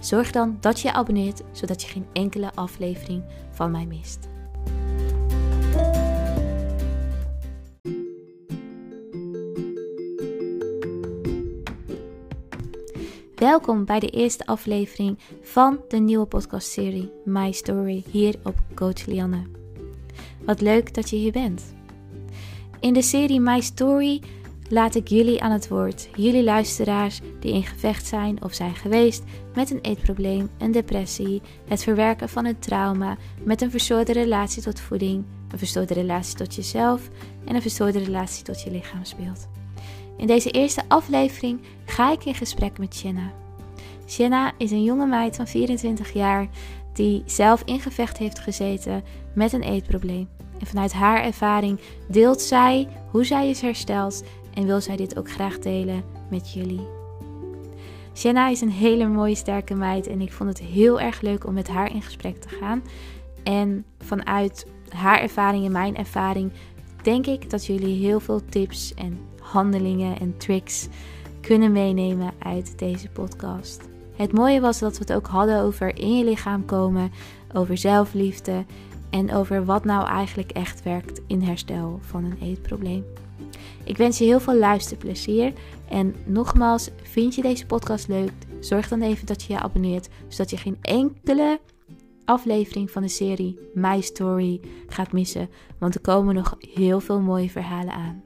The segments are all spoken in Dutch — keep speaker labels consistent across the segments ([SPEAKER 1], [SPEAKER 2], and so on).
[SPEAKER 1] zorg dan dat je je abonneert zodat je geen enkele aflevering van mij mist. Welkom bij de eerste aflevering van de nieuwe podcastserie My Story hier op Coach Lianne. Wat leuk dat je hier bent. In de serie My Story laat ik jullie aan het woord, jullie luisteraars die in gevecht zijn of zijn geweest met een eetprobleem, een depressie, het verwerken van een trauma, met een verstoorde relatie tot voeding, een verstoorde relatie tot jezelf en een verstoorde relatie tot je lichaamsbeeld. In deze eerste aflevering ga ik in gesprek met Shanna. Shanna is een jonge meid van 24 jaar die zelf in gevecht heeft gezeten met een eetprobleem. En vanuit haar ervaring deelt zij hoe zij is hersteld en wil zij dit ook graag delen met jullie. Shanna is een hele mooie sterke meid en ik vond het heel erg leuk om met haar in gesprek te gaan. En vanuit haar ervaring en mijn ervaring denk ik dat jullie heel veel tips en handelingen en tricks kunnen meenemen uit deze podcast. Het mooie was dat we het ook hadden over in je lichaam komen, over zelfliefde en over wat nou eigenlijk echt werkt in herstel van een eetprobleem. Ik wens je heel veel luisterplezier en nogmaals, vind je deze podcast leuk? Zorg dan even dat je je abonneert, zodat je geen enkele aflevering van de serie My Story gaat missen, want er komen nog heel veel mooie verhalen aan.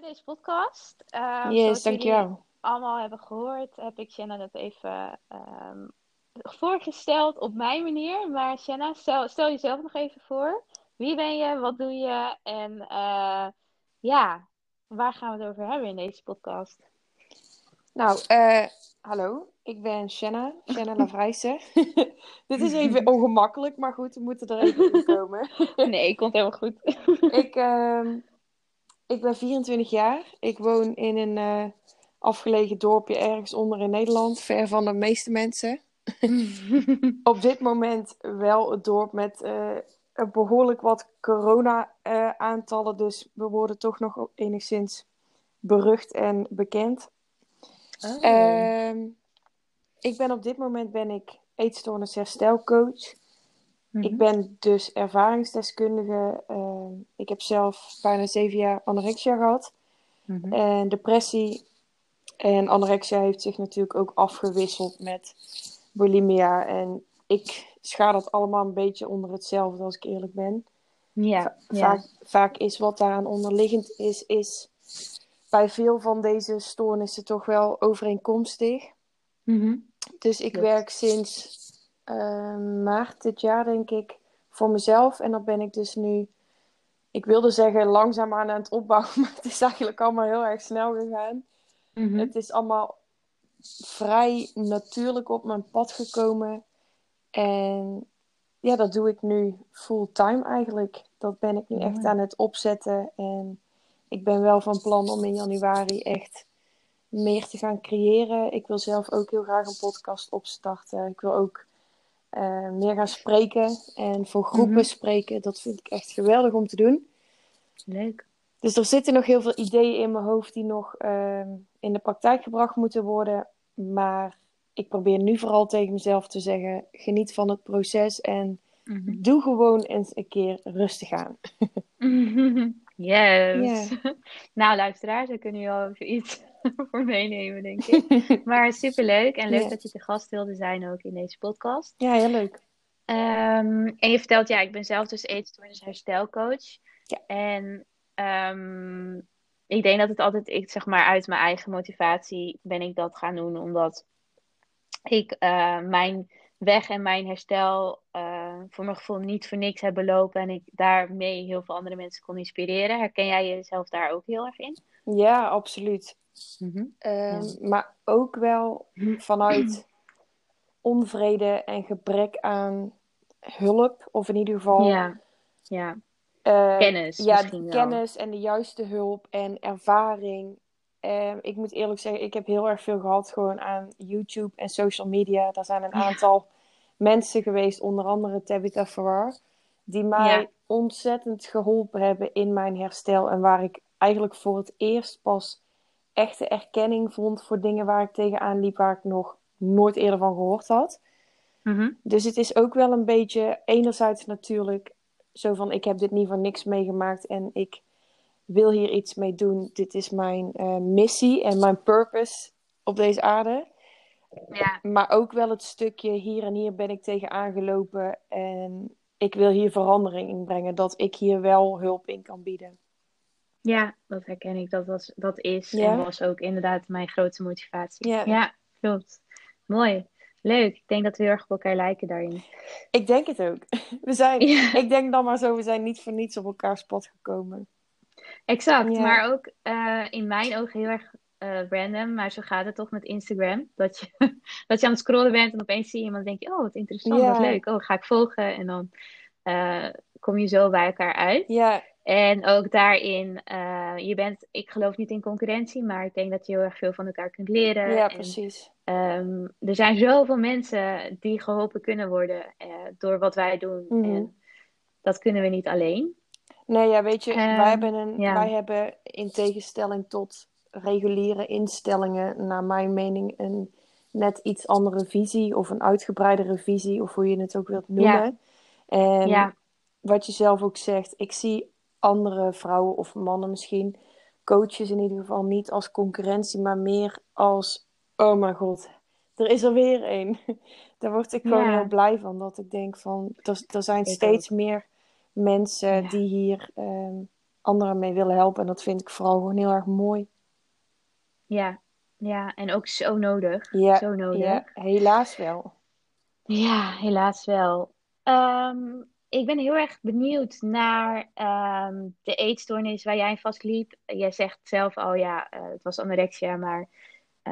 [SPEAKER 1] Deze podcast. Uh,
[SPEAKER 2] yes, dankjewel.
[SPEAKER 1] Allemaal hebben gehoord, heb ik Shanna dat even um, voorgesteld op mijn manier. Maar Shanna, stel, stel jezelf nog even voor. Wie ben je? Wat doe je? En uh, ja, waar gaan we het over hebben in deze podcast?
[SPEAKER 2] Nou, uh, hallo. Ik ben Shanna, Shanna Lavrijse. Dit is even ongemakkelijk, maar goed, we moeten er even in komen.
[SPEAKER 1] nee, komt helemaal goed.
[SPEAKER 2] ik, uh, ik ben 24 jaar. Ik woon in een uh, afgelegen dorpje ergens onder in Nederland, ver van de meeste mensen. Op dit moment wel het dorp met uh, behoorlijk wat corona-aantallen, dus we worden toch nog enigszins berucht en bekend. Oh. Uh, ik ben op dit moment ben ik eetstoornis herstelcoach. Mm -hmm. Ik ben dus ervaringsdeskundige. Uh, ik heb zelf bijna zeven jaar anorexia gehad. Mm -hmm. En depressie. En anorexia heeft zich natuurlijk ook afgewisseld met bulimia. En ik schaar dat allemaal een beetje onder hetzelfde, als ik eerlijk ben.
[SPEAKER 1] Ja, Va
[SPEAKER 2] ja. Vaak, vaak is wat daaraan onderliggend is, is bij veel van deze stoornissen toch wel overeenkomstig.
[SPEAKER 1] Mm -hmm.
[SPEAKER 2] Dus ik yes. werk sinds uh, maart dit jaar, denk ik, voor mezelf. En dan ben ik dus nu, ik wilde zeggen langzaam aan het opbouwen, maar het is eigenlijk allemaal heel erg snel gegaan.
[SPEAKER 1] Mhm.
[SPEAKER 2] Mm -hmm. Het is allemaal vrij natuurlijk op mijn pad gekomen. En ja, dat doe ik nu fulltime eigenlijk. Dat ben ik nu
[SPEAKER 1] Ja.
[SPEAKER 2] echt aan het opzetten. En ik ben wel van plan om in januari echt meer te gaan creëren. Ik wil zelf ook heel graag een podcast opstarten. Ik wil ook uh, meer gaan spreken en voor groepen
[SPEAKER 1] Mhm.
[SPEAKER 2] spreken. Dat vind ik echt geweldig om te doen.
[SPEAKER 1] Leuk.
[SPEAKER 2] Dus er zitten nog heel veel ideeën in mijn hoofd die nog uh, in de praktijk gebracht moeten worden. Maar ik probeer nu vooral tegen mezelf te zeggen: geniet van het proces en
[SPEAKER 1] Mhm.
[SPEAKER 2] doe gewoon eens een keer rustig aan.
[SPEAKER 1] Yes. Nou, luisteraars, daar kunnen jullie al even iets voor meenemen, denk ik. Maar superleuk en leuk dat je te gast wilde zijn ook in deze podcast.
[SPEAKER 2] Ja, heel leuk.
[SPEAKER 1] Ehm, en je vertelt, ja, ik ben zelf dus eetstoornis herstelcoach.
[SPEAKER 2] Ja.
[SPEAKER 1] En ehm, ik denk dat het altijd, ik zeg maar, uit mijn eigen motivatie ben ik dat gaan doen, omdat ik uh, mijn weg en mijn herstel uh, voor mijn gevoel niet voor niks heb belopen en ik daarmee heel veel andere mensen kon inspireren. Herken jij jezelf daar ook heel erg in?
[SPEAKER 2] Ja, absoluut.
[SPEAKER 1] Mhm.
[SPEAKER 2] Ehm, Maar ook wel vanuit onvrede en gebrek aan hulp. Of in ieder geval
[SPEAKER 1] Ja, ja.
[SPEAKER 2] Eh,
[SPEAKER 1] Kennis
[SPEAKER 2] ja, kennis en de juiste hulp en ervaring. Ehm, ik moet eerlijk zeggen, ik heb heel erg veel gehad gewoon aan YouTube en social media. Daar zijn een
[SPEAKER 1] Ja.
[SPEAKER 2] aantal mensen geweest, onder andere Tabitha Farrar, die mij
[SPEAKER 1] Ja.
[SPEAKER 2] ontzettend geholpen hebben in mijn herstel. En waar ik eigenlijk voor het eerst pas echte erkenning vond voor dingen waar ik tegenaan liep, waar ik nog nooit eerder van gehoord had.
[SPEAKER 1] Mhm.
[SPEAKER 2] Dus het is ook wel een beetje, enerzijds natuurlijk, zo van ik heb dit niet voor niks meegemaakt en ik wil hier iets mee doen. Dit is mijn eh, missie en mijn purpose op deze aarde.
[SPEAKER 1] Ja,
[SPEAKER 2] Maar ook wel het stukje hier en hier ben ik tegen aangelopen en ik wil hier verandering in brengen. Dat ik hier wel hulp in kan bieden.
[SPEAKER 1] ja, dat herken ik. Dat, was, dat is
[SPEAKER 2] Ja.
[SPEAKER 1] en was ook inderdaad mijn grootste motivatie.
[SPEAKER 2] Ja.
[SPEAKER 1] ja klopt. Mooi. Leuk. Ik denk dat we heel erg op elkaar lijken daarin.
[SPEAKER 2] Ik denk het ook. We zijn,
[SPEAKER 1] Ja.
[SPEAKER 2] ik denk dan maar zo, we zijn niet voor niets op elkaars pad gekomen.
[SPEAKER 1] Exact,
[SPEAKER 2] Ja.
[SPEAKER 1] maar ook eh, in mijn ogen heel erg eh, random, maar zo gaat het toch met Instagram. Dat je, dat je aan het scrollen bent en opeens zie je iemand en denk je, oh wat interessant,
[SPEAKER 2] Ja.
[SPEAKER 1] wat leuk, oh ga ik volgen. En dan eh, kom je zo bij elkaar uit.
[SPEAKER 2] Ja,
[SPEAKER 1] En ook daarin, je bent, ik geloof niet in concurrentie, maar ik denk dat je heel erg veel van elkaar kunt leren.
[SPEAKER 2] ja
[SPEAKER 1] En,
[SPEAKER 2] precies.
[SPEAKER 1] Ehm, er zijn zoveel mensen die geholpen kunnen worden eh, door wat wij doen.
[SPEAKER 2] Mhm.
[SPEAKER 1] En dat kunnen we niet alleen.
[SPEAKER 2] Nee, ja, weet je,
[SPEAKER 1] Ehm,
[SPEAKER 2] wij, hebben een,
[SPEAKER 1] ja.
[SPEAKER 2] wij hebben in tegenstelling tot reguliere instellingen, naar mijn mening, een net iets andere visie of een uitgebreidere visie, of hoe je het ook wilt noemen. En
[SPEAKER 1] Ja.
[SPEAKER 2] wat je zelf ook zegt, ik zie andere vrouwen of mannen misschien, coaches in ieder geval, niet als concurrentie, maar meer als, oh mijn god, er is er weer een. Daar word ik gewoon
[SPEAKER 1] Ja.
[SPEAKER 2] heel blij van, dat ik denk van, er, er zijn steeds meer mensen
[SPEAKER 1] Ja.
[SPEAKER 2] die hier ehm, anderen mee willen helpen. En dat vind ik vooral gewoon heel erg mooi.
[SPEAKER 1] Ja, ja, en ook zo nodig.
[SPEAKER 2] Ja,
[SPEAKER 1] Zo nodig.
[SPEAKER 2] ja helaas wel.
[SPEAKER 1] Ja, helaas wel. Ehm, ik ben heel erg benieuwd naar ehm, de eetstoornis waar jij in vastliep. Jij zegt zelf al, ja, eh, het was anorexia, maar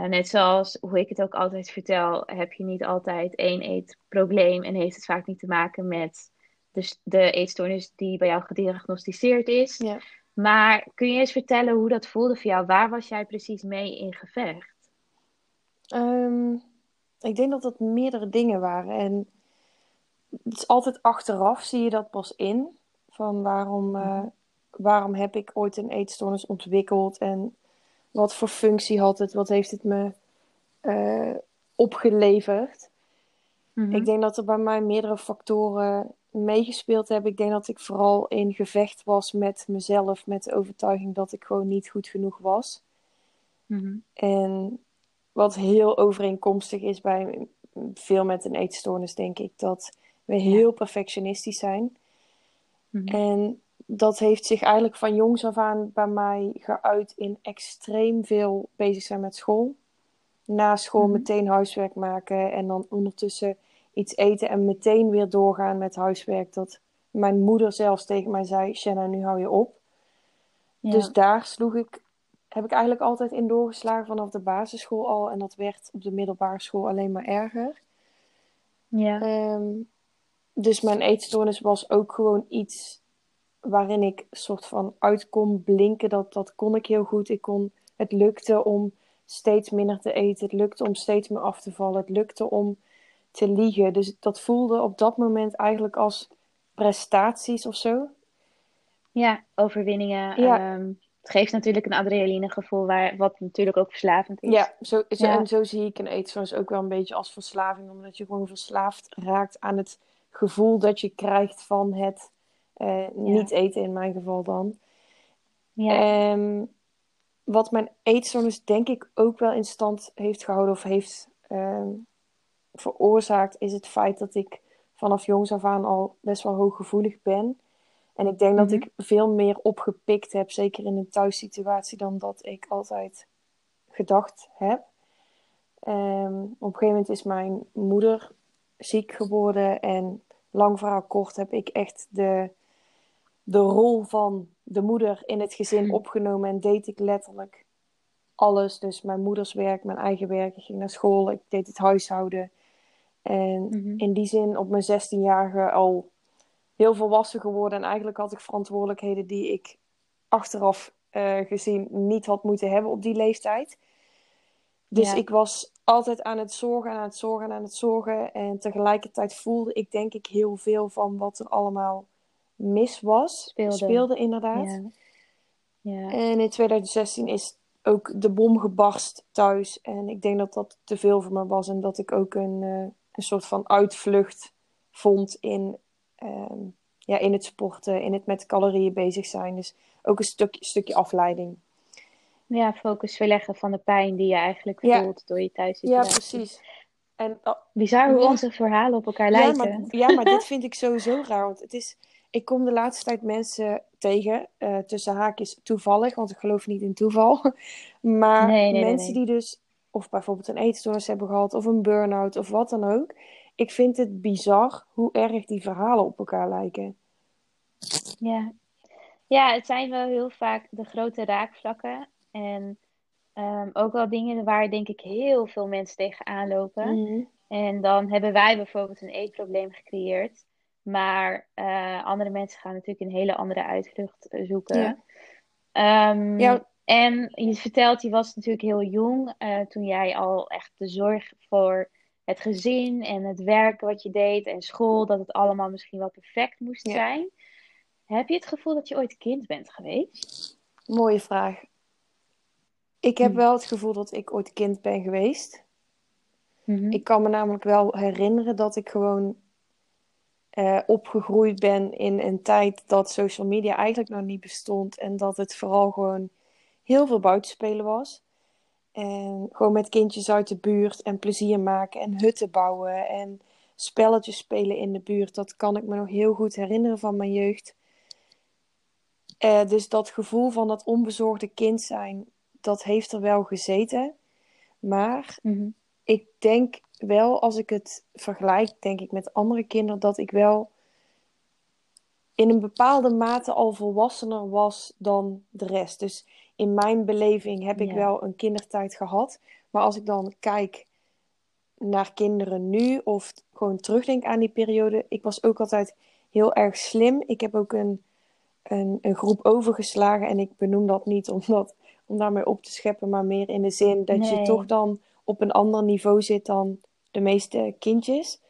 [SPEAKER 1] eh, net zoals hoe ik het ook altijd vertel, heb je niet altijd één eetprobleem en heeft het vaak niet te maken met de, de eetstoornis die bij jou gediagnosticeerd is.
[SPEAKER 2] Ja.
[SPEAKER 1] Maar kun je eens vertellen hoe dat voelde voor jou? Waar was jij precies mee in gevecht?
[SPEAKER 2] Ehm, ik denk dat dat meerdere dingen waren. En het is altijd achteraf zie je dat pas in. Van waarom, eh, waarom heb ik ooit een eetstoornis ontwikkeld? En wat voor functie had het? Wat heeft het me eh, opgeleverd?
[SPEAKER 1] Mhm.
[SPEAKER 2] Ik denk dat er bij mij meerdere factoren meegespeeld hebben. Ik denk dat ik vooral in gevecht was met mezelf. Met de overtuiging dat ik gewoon niet goed genoeg was.
[SPEAKER 1] Mhm.
[SPEAKER 2] En wat heel overeenkomstig is bij veel met een eetstoornis, denk ik, dat we heel perfectionistisch zijn.
[SPEAKER 1] Mhm.
[SPEAKER 2] En dat heeft zich eigenlijk van jongs af aan bij mij geuit in extreem veel bezig zijn met school. Na school
[SPEAKER 1] Mhm.
[SPEAKER 2] meteen huiswerk maken en dan ondertussen iets eten en meteen weer doorgaan met huiswerk. Dat mijn moeder zelfs tegen mij zei: Shanna, nu hou je op.
[SPEAKER 1] Ja.
[SPEAKER 2] Dus daar sloeg ik, heb ik eigenlijk altijd in doorgeslagen vanaf de basisschool al. En dat werd op de middelbare school alleen maar erger.
[SPEAKER 1] ja.
[SPEAKER 2] Ehm, dus mijn eetstoornis was ook gewoon iets waarin ik soort van uit kon blinken. Dat, dat kon ik heel goed. Ik kon, het lukte om steeds minder te eten. Het lukte om steeds meer af te vallen. Het lukte om te liegen. Dus dat voelde op dat moment eigenlijk als prestaties of zo.
[SPEAKER 1] Ja, overwinningen.
[SPEAKER 2] Ja.
[SPEAKER 1] ehm, het geeft natuurlijk een adrenalinegevoel, waar, wat natuurlijk ook verslavend is.
[SPEAKER 2] Ja, zo, zo-
[SPEAKER 1] Ja.
[SPEAKER 2] en zo zie ik een eetstoornis ook wel een beetje als verslaving. Omdat je gewoon verslaafd raakt aan het gevoel dat je krijgt van het eh, niet eten, in mijn geval dan.
[SPEAKER 1] Ja.
[SPEAKER 2] Ehm, wat mijn eetstoornis denk ik ook wel in stand heeft gehouden of heeft ehm, veroorzaakt, is het feit dat ik vanaf jongs af aan al best wel hooggevoelig ben. En ik denk dat
[SPEAKER 1] Mhm.
[SPEAKER 2] ik veel meer opgepikt heb, zeker in een thuissituatie, dan dat ik altijd gedacht heb. Ehm, op een gegeven moment is mijn moeder ziek geworden en lang verhaal kort heb ik echt de, de rol van de moeder in het gezin opgenomen en deed ik letterlijk alles. Dus mijn moeders werk, mijn eigen werk. Ik ging naar school, ik deed het huishouden. En
[SPEAKER 1] Mhm.
[SPEAKER 2] in die zin op mijn 16-jarige al heel volwassen geworden. En eigenlijk had ik verantwoordelijkheden die ik achteraf eh, gezien niet had moeten hebben op die leeftijd. Dus
[SPEAKER 1] Ja.
[SPEAKER 2] ik was altijd aan het zorgen, aan het zorgen, en aan het zorgen. En tegelijkertijd voelde ik denk ik heel veel van wat er allemaal mis was.
[SPEAKER 1] Speelde.
[SPEAKER 2] inderdaad.
[SPEAKER 1] Ja. Ja.
[SPEAKER 2] En in 2016 is ook de bom gebarst thuis. En ik denk dat dat te veel voor me was. En dat ik ook een, eh, een soort van uitvlucht vond in, ehm, ja, in het sporten, in het met calorieën bezig zijn. Dus ook een stuk, stukje afleiding.
[SPEAKER 1] ja, focus verleggen van de pijn die je eigenlijk
[SPEAKER 2] Ja.
[SPEAKER 1] voelt door je
[SPEAKER 2] Ja,
[SPEAKER 1] thuissituatie.
[SPEAKER 2] precies. En, oh,
[SPEAKER 1] Bizar hoe
[SPEAKER 2] Ja.
[SPEAKER 1] onze verhalen op elkaar
[SPEAKER 2] ja,
[SPEAKER 1] lijken.
[SPEAKER 2] maar, ja, maar dit vind ik sowieso raar. Want het is, ik kom de laatste tijd mensen tegen, eh, tussen haakjes toevallig, want ik geloof niet in toeval. Maar
[SPEAKER 1] Nee, nee, nee,
[SPEAKER 2] mensen
[SPEAKER 1] nee.
[SPEAKER 2] die dus of bijvoorbeeld een eetstoornis hebben gehad, of een burn-out, of wat dan ook. Ik vind het bizar hoe erg die verhalen op elkaar lijken.
[SPEAKER 1] Ja. ja, het zijn wel heel vaak de grote raakvlakken. En ehm, ook wel dingen waar denk ik heel veel mensen tegenaan lopen.
[SPEAKER 2] Mhm.
[SPEAKER 1] En dan hebben wij bijvoorbeeld een eetprobleem gecreëerd. Maar eh, andere mensen gaan natuurlijk een hele andere uitvlucht eh, zoeken.
[SPEAKER 2] Ja.
[SPEAKER 1] Ehm,
[SPEAKER 2] Ja.
[SPEAKER 1] En je vertelt, je was natuurlijk heel jong eh, toen jij al echt de zorg voor het gezin en het werk wat je deed en school, dat het allemaal misschien wel perfect moest
[SPEAKER 2] Ja.
[SPEAKER 1] zijn. Heb je het gevoel dat je ooit kind bent geweest?
[SPEAKER 2] Mooie vraag. Ik heb
[SPEAKER 1] Hm.
[SPEAKER 2] wel het gevoel dat ik ooit kind ben geweest.
[SPEAKER 1] Mhm.
[SPEAKER 2] Ik kan me namelijk wel herinneren dat ik gewoon eh, opgegroeid ben in een tijd dat social media eigenlijk nog niet bestond. En dat het vooral gewoon heel veel buitenspelen was. En gewoon met kindjes uit de buurt en plezier maken en hutten bouwen en spelletjes spelen in de buurt. Dat kan ik me nog heel goed herinneren van mijn jeugd. Eh, dus dat gevoel van dat onbezorgde kind zijn, dat heeft er wel gezeten. Maar
[SPEAKER 1] Mhm.
[SPEAKER 2] ik denk wel, als ik het vergelijk, denk ik met andere kinderen, dat ik wel in een bepaalde mate al volwassener was dan de rest. Dus in mijn beleving heb ik
[SPEAKER 1] Ja.
[SPEAKER 2] wel een kindertijd gehad. Maar als ik dan kijk naar kinderen nu of gewoon terugdenk aan die periode, ik was ook altijd heel erg slim. Ik heb ook een, een, een groep overgeslagen en ik benoem dat niet omdat, om daarmee op te scheppen, maar meer in de zin dat je toch dan op een ander niveau zit dan de meeste kindjes.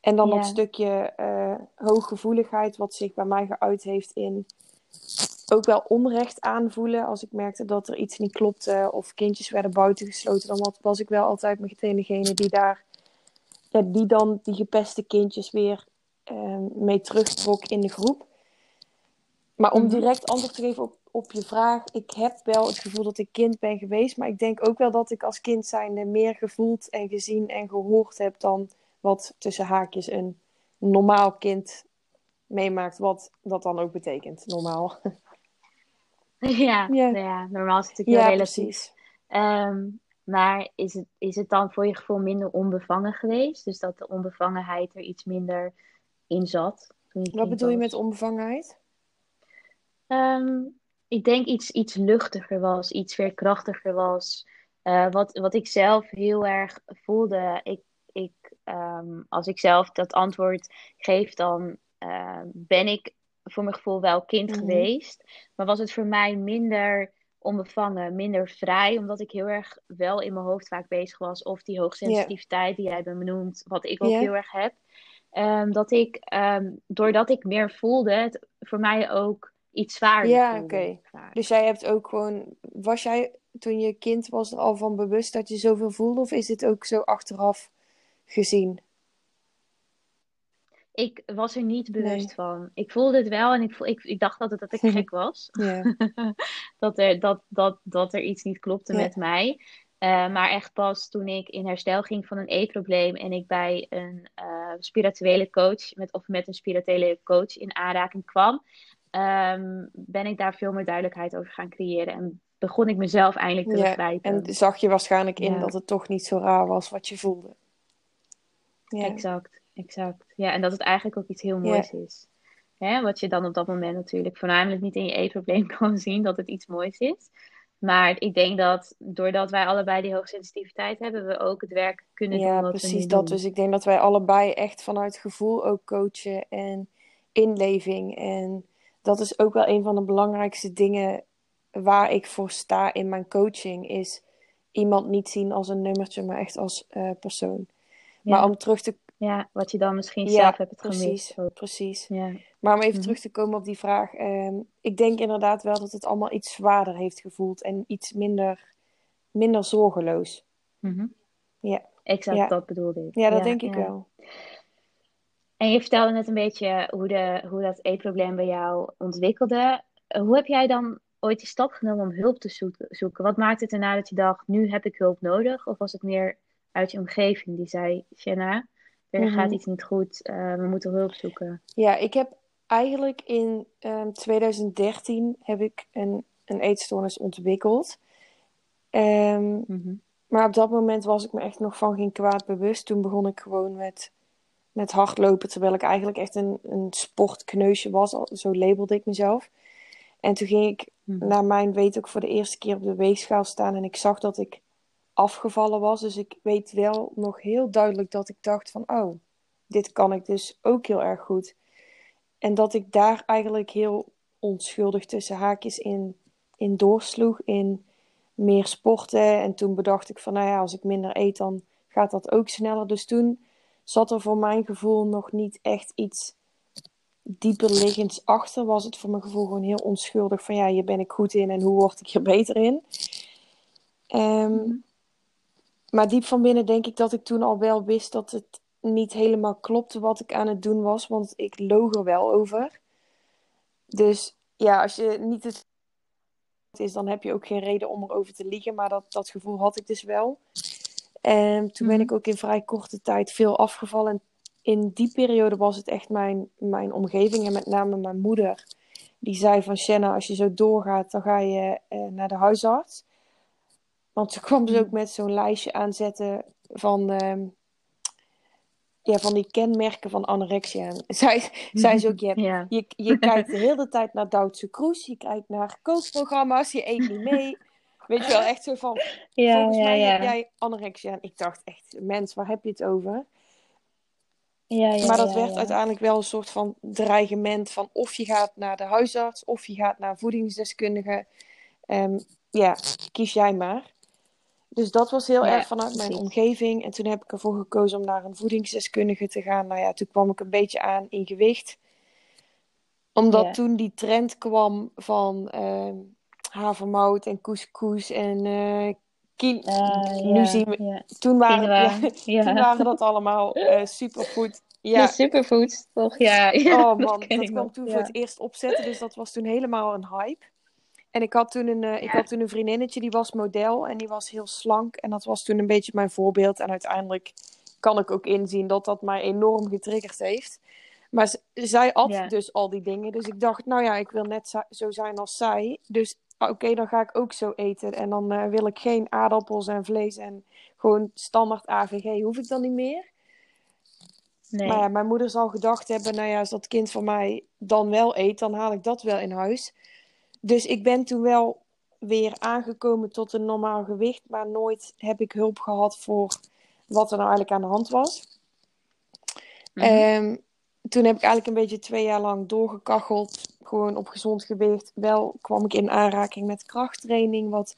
[SPEAKER 2] En dan
[SPEAKER 1] Ja.
[SPEAKER 2] dat stukje eh, hooggevoeligheid, wat zich bij mij geuit heeft in ook wel onrecht aanvoelen. Als ik merkte dat er iets niet klopte of kindjes werden buitengesloten, dan was- ik wel altijd meteen degene die daar, ja, die dan die gepeste kindjes weer eh, mee terugtrok in de groep. Maar om
[SPEAKER 1] Mhm.
[SPEAKER 2] direct antwoord te geven op, op je vraag, ik heb wel het gevoel dat ik kind ben geweest, maar ik denk ook wel dat ik als kind zijnde meer gevoeld en gezien en gehoord heb dan wat tussen haakjes een normaal kind meemaakt, wat dat dan ook betekent, normaal.
[SPEAKER 1] Ja,
[SPEAKER 2] Ja.
[SPEAKER 1] nou ja, normaal is het natuurlijk
[SPEAKER 2] Ja,
[SPEAKER 1] heel relatief.
[SPEAKER 2] precies.
[SPEAKER 1] Ehm, maar is het, is het dan voor je gevoel minder onbevangen geweest? Dus dat de onbevangenheid er iets minder in zat
[SPEAKER 2] Wat bedoel je met onbevangenheid?
[SPEAKER 1] Ehm, ik denk iets, iets luchtiger was, iets veerkrachtiger was. Eh, wat, wat ik zelf heel erg voelde. Ik, ik, ehm, als ik zelf dat antwoord geef, dan ehm, ben ik voor mijn gevoel wel kind
[SPEAKER 2] Mhm.
[SPEAKER 1] geweest. Maar was het voor mij minder onbevangen, minder vrij, omdat ik heel erg wel in mijn hoofd vaak bezig was. Of die hoogsensitiviteit die jij benoemt, wat ik ook heel erg heb. Ehm, dat ik, doordat ik meer voelde, het voor mij ook iets zwaarder
[SPEAKER 2] Ja, oké. Dus jij hebt ook gewoon, was jij toen je kind was er al van bewust dat je zoveel voelde, of is dit ook zo achteraf gezien?
[SPEAKER 1] Ik was er niet bewust
[SPEAKER 2] Nee.
[SPEAKER 1] van. Ik voelde het wel en ik, voel, ik, ik dacht altijd dat ik gek was.
[SPEAKER 2] Ja.
[SPEAKER 1] dat, er, dat, dat, dat er iets niet klopte
[SPEAKER 2] Ja.
[SPEAKER 1] met mij. Eh, maar echt pas toen ik in herstel ging van een eetprobleem en ik bij een eh, spirituele coach, met, of met een spirituele coach in aanraking kwam, ehm, ben ik daar veel meer duidelijkheid over gaan creëren. En begon ik mezelf eindelijk te
[SPEAKER 2] Ja,
[SPEAKER 1] begrijpen.
[SPEAKER 2] En zag je waarschijnlijk in
[SPEAKER 1] Ja.
[SPEAKER 2] dat het toch niet zo raar was wat je voelde. Ja.
[SPEAKER 1] Exact, exact. Ja, en dat het eigenlijk ook iets heel moois is. Hè, wat je dan op dat moment natuurlijk voornamelijk niet in je eetprobleem kan zien, dat het iets moois is. Maar ik denk dat doordat wij allebei die hoogsensitiviteit hebben, we ook het werk kunnen doen
[SPEAKER 2] Ja, precies dat.
[SPEAKER 1] doen.
[SPEAKER 2] Dus ik denk dat wij allebei echt vanuit gevoel ook coachen en inleving. En dat is ook wel een van de belangrijkste dingen waar ik voor sta in mijn coaching, is iemand niet zien als een nummertje, maar echt als eh, persoon. Maar om terug te...
[SPEAKER 1] ja, wat je dan misschien
[SPEAKER 2] Ja,
[SPEAKER 1] zelf hebt gemist.
[SPEAKER 2] precies,
[SPEAKER 1] Zo.
[SPEAKER 2] precies.
[SPEAKER 1] Ja.
[SPEAKER 2] Maar om even
[SPEAKER 1] Mhm.
[SPEAKER 2] terug te komen op die vraag. ehm, ik denk inderdaad wel dat het allemaal iets zwaarder heeft gevoeld en iets minder, minder zorgeloos.
[SPEAKER 1] Mhm.
[SPEAKER 2] Ja,
[SPEAKER 1] Exact,
[SPEAKER 2] Ja.
[SPEAKER 1] dat bedoelde ik.
[SPEAKER 2] ja dat denk ik wel.
[SPEAKER 1] En je vertelde net een beetje hoe, de, hoe dat eetprobleem bij jou ontwikkelde. Hoe heb jij dan ooit die stap genomen om hulp te zoeken? Wat maakte het erna dat je dacht, nu heb ik hulp nodig? Of was het meer uit je omgeving die zei, Shanna, er
[SPEAKER 2] Mhm.
[SPEAKER 1] gaat iets niet goed, eh, we moeten hulp zoeken.
[SPEAKER 2] Ja, ik heb eigenlijk in ehm, 2013 heb ik een, een eetstoornis ontwikkeld. Ehm,
[SPEAKER 1] Mhm.
[SPEAKER 2] maar op dat moment was ik me echt nog van geen kwaad bewust. Toen begon ik gewoon met, met hardlopen, terwijl ik eigenlijk echt een, een sportkneusje was. Al- Zo labelde ik mezelf. En toen ging ik
[SPEAKER 1] Mhm.
[SPEAKER 2] naar mijn weet ook voor de eerste keer op de weegschaal staan en ik zag dat ik afgevallen was. Dus ik weet wel nog heel duidelijk dat ik dacht van, oh, dit kan ik dus ook heel erg goed. En dat ik daar eigenlijk heel onschuldig tussen haakjes in, in doorsloeg, in meer sporten. En toen bedacht ik van, nou ja, als ik minder eet, dan gaat dat ook sneller. Dus toen zat er voor mijn gevoel nog niet echt iets dieper liggends achter. Was het voor mijn gevoel gewoon heel onschuldig van, ja, hier ben ik goed in en hoe word ik hier beter in? Ehm,
[SPEAKER 1] Mhm.
[SPEAKER 2] maar diep van binnen denk ik dat ik toen al wel wist dat het niet helemaal klopte wat ik aan het doen was, want ik loog er wel over. Dus ja, als je niet het is, dan heb je ook geen reden om erover te liegen, maar dat, dat gevoel had ik dus wel. En toen ben
[SPEAKER 1] Mhm.
[SPEAKER 2] ik ook in vrij korte tijd veel afgevallen. En in die periode was het echt mijn, mijn omgeving en met name mijn moeder. Die zei van Shanna, als je zo doorgaat, dan ga je eh, naar de huisarts. Want ze kwam dus ook
[SPEAKER 1] Mhm.
[SPEAKER 2] met zo'n lijstje aanzetten van, ehm, ja, van die kenmerken van anorexia. En zij, zei ze ook, je, hebt-
[SPEAKER 1] Ja.
[SPEAKER 2] je, je kijkt de hele tijd naar Duitse Kroes, je kijkt naar kookprogramma's, je eet niet mee. Weet je wel, echt zo van,
[SPEAKER 1] Ja,
[SPEAKER 2] volgens
[SPEAKER 1] ja,
[SPEAKER 2] mij
[SPEAKER 1] ja.
[SPEAKER 2] heb jij anorexia. En ik dacht echt, mens, waar heb je het over?
[SPEAKER 1] Ja, ja,
[SPEAKER 2] maar dat werd uiteindelijk wel een soort van dreigement van of je gaat naar de huisarts of je gaat naar voedingsdeskundige. Ehm, ja, kies jij maar. Dus dat was heel erg vanuit mijn omgeving. En toen heb ik ervoor gekozen om naar een voedingsdeskundige te gaan. Nou ja, toen kwam ik een beetje aan in gewicht. Omdat
[SPEAKER 1] Ja.
[SPEAKER 2] toen die trend kwam van ehm havermout en couscous en eh kin-
[SPEAKER 1] Ah,
[SPEAKER 2] nu
[SPEAKER 1] ja,
[SPEAKER 2] zien we,
[SPEAKER 1] ja.
[SPEAKER 2] toen waren, ja, toen waren dat allemaal eh, superfood.
[SPEAKER 1] De
[SPEAKER 2] Ja,
[SPEAKER 1] superfoods, toch? Ja,
[SPEAKER 2] oh man, dat kwam toen voor het eerst opzetten, dus dat was toen helemaal een hype. En ik had toen een, eh, ik had toen een vriendinnetje, die was model en die was heel slank. En dat was toen een beetje mijn voorbeeld. En uiteindelijk kan ik ook inzien dat dat mij enorm getriggerd heeft. Maar zij at dus al die dingen. Dus ik dacht, nou ja, ik wil net zo zijn als zij. Dus ah, oké, dan ga ik ook zo eten. En dan eh, wil ik geen aardappels en vlees en gewoon standaard AVG. Hoef ik dan niet meer.
[SPEAKER 1] Nee.
[SPEAKER 2] Maar ja, mijn moeder zal gedacht hebben, nou ja, als dat kind van mij dan wel eet, dan haal ik dat wel in huis. Dus ik ben toen wel weer aangekomen tot een normaal gewicht, maar nooit heb ik hulp gehad voor wat er nou eigenlijk aan de hand was.
[SPEAKER 1] Mhm.
[SPEAKER 2] Ehm, toen heb ik eigenlijk een beetje twee jaar lang doorgekacheld, gewoon op gezond gewicht. Wel kwam ik in aanraking met krachttraining, wat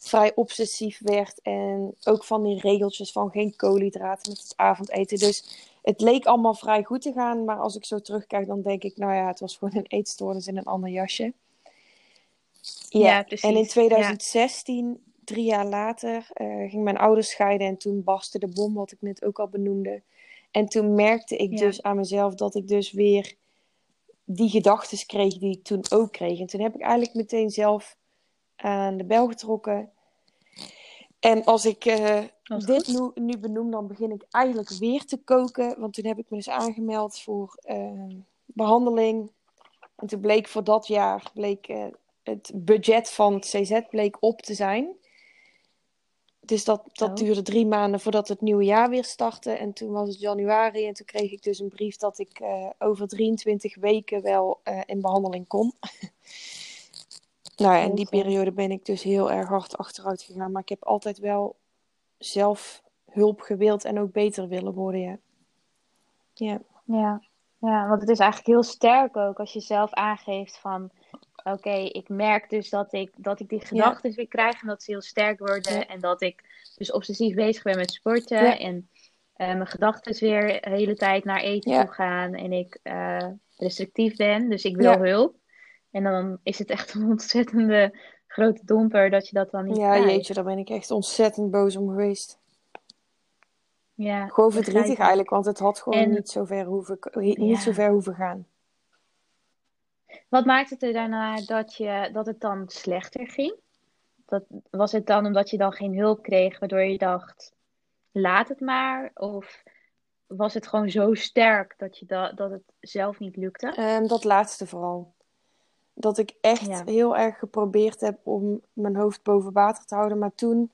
[SPEAKER 2] vrij obsessief werd. En ook van die regeltjes van geen koolhydraten met het avondeten. Dus het leek allemaal vrij goed te gaan. Maar als ik zo terugkijk, dan denk ik, nou ja, het was gewoon een eetstoornis in een ander jasje.
[SPEAKER 1] Ja, precies.
[SPEAKER 2] En in 2016, drie jaar later, eh ging mijn ouders scheiden. En toen barstte de bom, wat ik net ook al benoemde. En toen merkte ik
[SPEAKER 1] Ja.
[SPEAKER 2] dus aan mezelf dat ik dus weer die gedachten kreeg die ik toen ook kreeg. En toen heb ik eigenlijk meteen zelf aan de bel getrokken. En als ik eh, dit nu, nu benoem, dan begin ik eigenlijk weer te koken. Want toen heb ik me dus aangemeld voor eh, behandeling. En toen bleek voor dat jaar bleek, eh, het budget van het CZ bleek op te zijn. Dus dat, dat
[SPEAKER 1] Oh.
[SPEAKER 2] duurde drie maanden voordat het nieuwe jaar weer startte. En toen was het januari en toen kreeg ik dus een brief dat ik eh, over 23 weken wel eh, in behandeling kon. Nou ja, in die periode ben ik dus heel erg hard achteruit gegaan. Maar ik heb altijd wel zelf hulp gewild en ook beter willen worden, ja. Ja,
[SPEAKER 1] Ja. ja, want het is eigenlijk heel sterk ook als je zelf aangeeft van... Oké, ik merk dus dat ik, dat ik die gedachten weer krijg en dat ze heel sterk worden.
[SPEAKER 2] Ja.
[SPEAKER 1] En dat ik dus obsessief bezig ben met sporten.
[SPEAKER 2] Ja.
[SPEAKER 1] En eh, mijn gedachten weer de hele tijd naar eten toe gaan. En ik eh, restrictief ben, dus ik wil hulp. En dan is het echt een ontzettende grote domper dat je dat dan niet
[SPEAKER 2] ja
[SPEAKER 1] krijgt.
[SPEAKER 2] jeetje, daar ben ik echt ontzettend boos om geweest.
[SPEAKER 1] Ja,
[SPEAKER 2] Gewoon verdrietig eigenlijk, want het had gewoon
[SPEAKER 1] En-
[SPEAKER 2] niet zo ver hoeven, niet zo ver hoeven gaan.
[SPEAKER 1] Wat maakte het er daarna dat, je, dat het dan slechter ging? Dat, was het dan omdat je dan geen hulp kreeg, waardoor je dacht, laat het maar? Of was het gewoon zo sterk dat, je da dat het zelf niet lukte?
[SPEAKER 2] Ehm, dat laatste vooral. Dat ik echt
[SPEAKER 1] Ja.
[SPEAKER 2] heel erg geprobeerd heb om mijn hoofd boven water te houden. Maar toen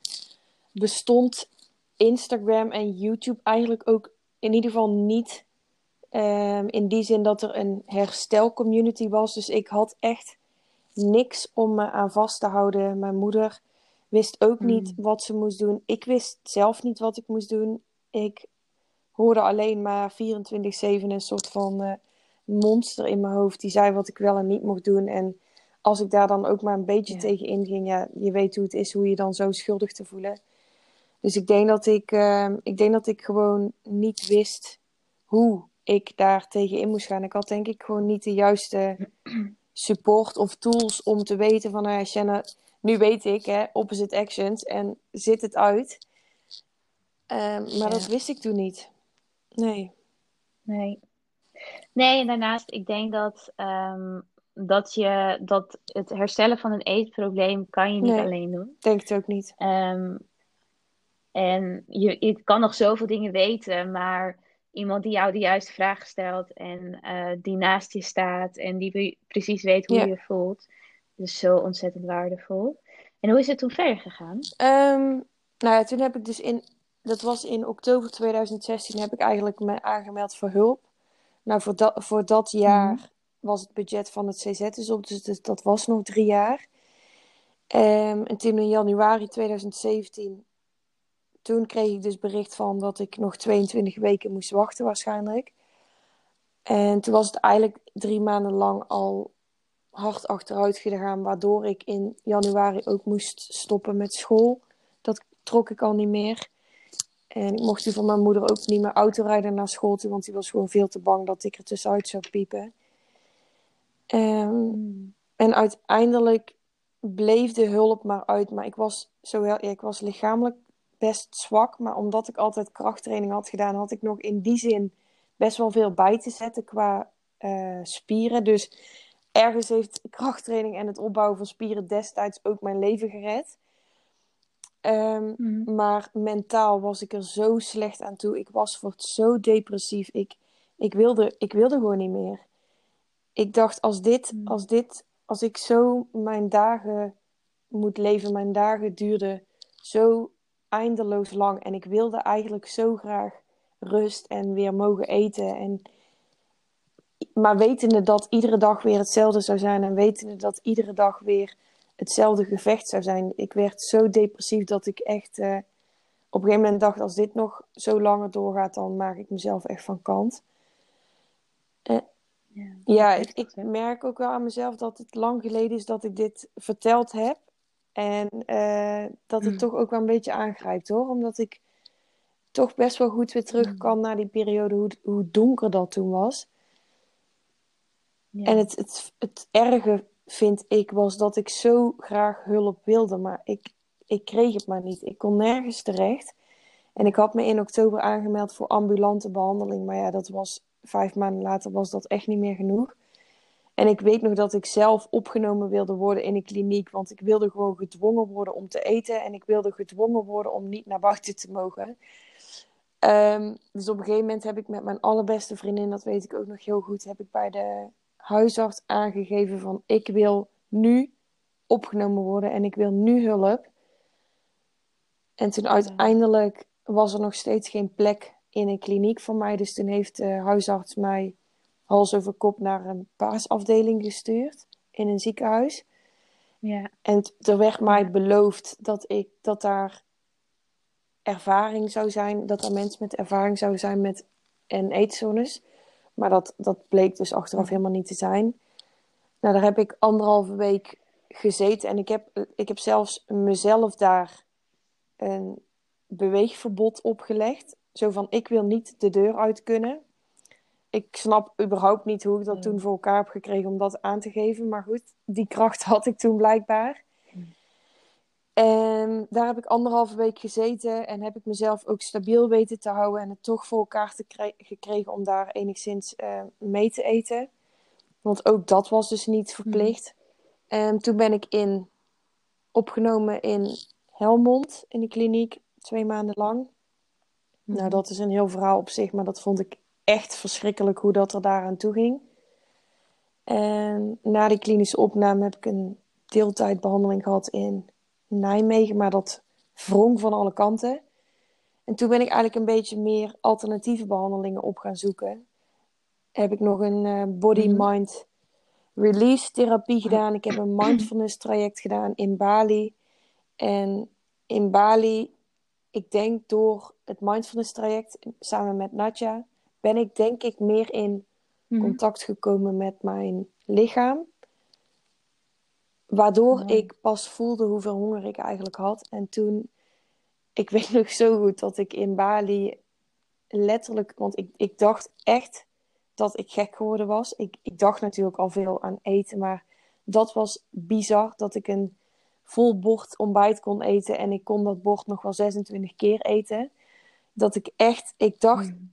[SPEAKER 2] bestond Instagram en YouTube eigenlijk ook in ieder geval niet ehm, in die zin dat er een herstelcommunity was. Dus ik had echt niks om me aan vast te houden. Mijn moeder wist ook niet
[SPEAKER 1] Hmm.
[SPEAKER 2] wat ze moest doen. Ik wist zelf niet wat ik moest doen. Ik hoorde alleen maar 24-7 een soort van eh, monster in mijn hoofd. Die zei wat ik wel en niet mocht doen. En als ik daar dan ook maar een beetje
[SPEAKER 1] Ja.
[SPEAKER 2] tegen inging, ja, je weet hoe het is, hoe je dan zo schuldig te voelen. Dus ik denk dat ik, ehm, ik denk dat ik gewoon niet wist hoe ik daar tegen in moest gaan. Ik had denk ik gewoon niet de juiste support of tools om te weten van, nou ja, Shanna, nu weet ik, hè, opposite actions en zit het uit. Ehm, maar
[SPEAKER 1] Ja.
[SPEAKER 2] dat wist ik toen niet. Nee.
[SPEAKER 1] Nee. Nee, en daarnaast, ik denk dat, ehm, dat, je, dat het herstellen van een eetprobleem kan je niet
[SPEAKER 2] Nee.
[SPEAKER 1] alleen doen.
[SPEAKER 2] Denk het ook niet.
[SPEAKER 1] Ehm, en je, je kan nog zoveel dingen weten, maar iemand die jou de juiste vraag stelt en eh, die naast je staat en die precies weet hoe je voelt, is zo ontzettend waardevol. En hoe is het toen verder gegaan?
[SPEAKER 2] Ehm, nou ja, toen heb ik dus in, dat was in oktober 2016, heb ik eigenlijk me aangemeld voor hulp. Nou, voor dat, voor dat jaar
[SPEAKER 1] Mhm.
[SPEAKER 2] was het budget van het CZ dus op, dus, dus dat was nog drie jaar. Ehm, en toen in januari 2017, toen kreeg ik dus bericht van dat ik nog 22 weken moest wachten waarschijnlijk. En toen was het eigenlijk drie maanden lang al hard achteruit gegaan, waardoor ik in januari ook moest stoppen met school. Dat trok ik al niet meer. En ik mocht toen van mijn moeder ook niet meer autorijden naar school toe, want die was gewoon veel te bang dat ik er tussenuit zou piepen. Ehm, en uiteindelijk bleef de hulp maar uit. Maar ik was, zo heel, ja, ik was lichamelijk best zwak. Maar omdat ik altijd krachttraining had gedaan, had ik nog in die zin best wel veel bij te zetten qua eh, spieren. Dus ergens heeft krachttraining en het opbouwen van spieren destijds ook mijn leven gered. Ehm,
[SPEAKER 1] Mhm.
[SPEAKER 2] maar mentaal was ik er zo slecht aan toe. Ik was voor zo depressief. Ik, ik, wilde, ik wilde gewoon niet meer. Ik dacht, als dit,
[SPEAKER 1] Mm.
[SPEAKER 2] als dit, als ik zo mijn dagen moet leven, mijn dagen duurden zo eindeloos lang. En ik wilde eigenlijk zo graag rust en weer mogen eten. En, maar wetende dat iedere dag weer hetzelfde zou zijn. En wetende dat iedere dag weer hetzelfde gevecht zou zijn. Ik werd zo depressief dat ik echt eh, op een gegeven moment dacht: als dit nog zo langer doorgaat, dan maak ik mezelf echt van kant.
[SPEAKER 1] Ja,
[SPEAKER 2] Ja,
[SPEAKER 1] dat
[SPEAKER 2] ik, ik merk ook wel aan mezelf dat het lang geleden is dat ik dit verteld heb. En eh, dat het
[SPEAKER 1] Mm.
[SPEAKER 2] toch ook wel een beetje aangrijpt hoor. Omdat ik toch best wel goed weer terug
[SPEAKER 1] Mm.
[SPEAKER 2] kan naar die periode, hoe, hoe donker dat toen was.
[SPEAKER 1] Ja.
[SPEAKER 2] En het, het, het erge, vind ik, was dat ik zo graag hulp wilde. Maar ik, ik kreeg het maar niet. Ik kon nergens terecht. En ik had me in oktober aangemeld voor ambulante behandeling. Maar ja, dat was vijf maanden later was dat echt niet meer genoeg. En ik weet nog dat ik zelf opgenomen wilde worden in een kliniek. Want ik wilde gewoon gedwongen worden om te eten. En ik wilde gedwongen worden om niet naar buiten te mogen. Ehm, dus op een gegeven moment heb ik met mijn allerbeste vriendin, dat weet ik ook nog heel goed, heb ik bij de huisarts aangegeven van ik wil nu opgenomen worden en ik wil nu hulp. En toen uiteindelijk was er nog steeds geen plek in een kliniek voor mij. Dus toen heeft de huisarts mij hals over kop naar een paasafdeling gestuurd in een ziekenhuis.
[SPEAKER 1] Ja.
[SPEAKER 2] En er werd mij beloofd dat, ik, dat daar ervaring zou zijn, dat er mensen met ervaring zouden zijn met en eetzones. Maar dat, dat bleek dus achteraf helemaal niet te zijn. Nou, daar heb ik anderhalve week gezeten en ik heb, ik heb zelfs mezelf daar een beweegverbod opgelegd. Zo van, ik wil niet de deur uit kunnen. Ik snap überhaupt niet hoe ik dat toen voor elkaar heb gekregen om dat aan te geven. Maar goed, die kracht had ik toen blijkbaar. En daar heb ik anderhalve week gezeten en heb ik mezelf ook stabiel weten te houden en het toch voor elkaar te kre- gekregen om daar enigszins eh, mee te eten. Want ook dat was dus niet verplicht. En toen ben ik in, opgenomen in Helmond in de kliniek, twee maanden lang. Nou, dat is een heel verhaal op zich, maar dat vond ik echt verschrikkelijk hoe dat er daaraan toe ging. En na die klinische opname heb ik een deeltijdbehandeling gehad in Nijmegen, maar dat wrong van alle kanten. En toen ben ik eigenlijk een beetje meer alternatieve behandelingen op gaan zoeken. Heb ik nog een eh, body-mind release therapie gedaan. Ik heb een mindfulness traject gedaan in Bali. En in Bali, ik denk door het mindfulness traject samen met Natja, ben ik denk ik meer in
[SPEAKER 1] Mhm.
[SPEAKER 2] contact gekomen met mijn lichaam. Waardoor ik pas voelde hoeveel honger ik eigenlijk had. En toen, ik weet nog zo goed dat ik in Bali letterlijk, want ik, ik dacht echt dat ik gek geworden was. Ik, ik dacht natuurlijk al veel aan eten, maar dat was bizar dat ik een vol bord ontbijt kon eten en ik kon dat bord nog wel 26 keer eten. Dat ik echt, ik dacht,
[SPEAKER 1] Mm.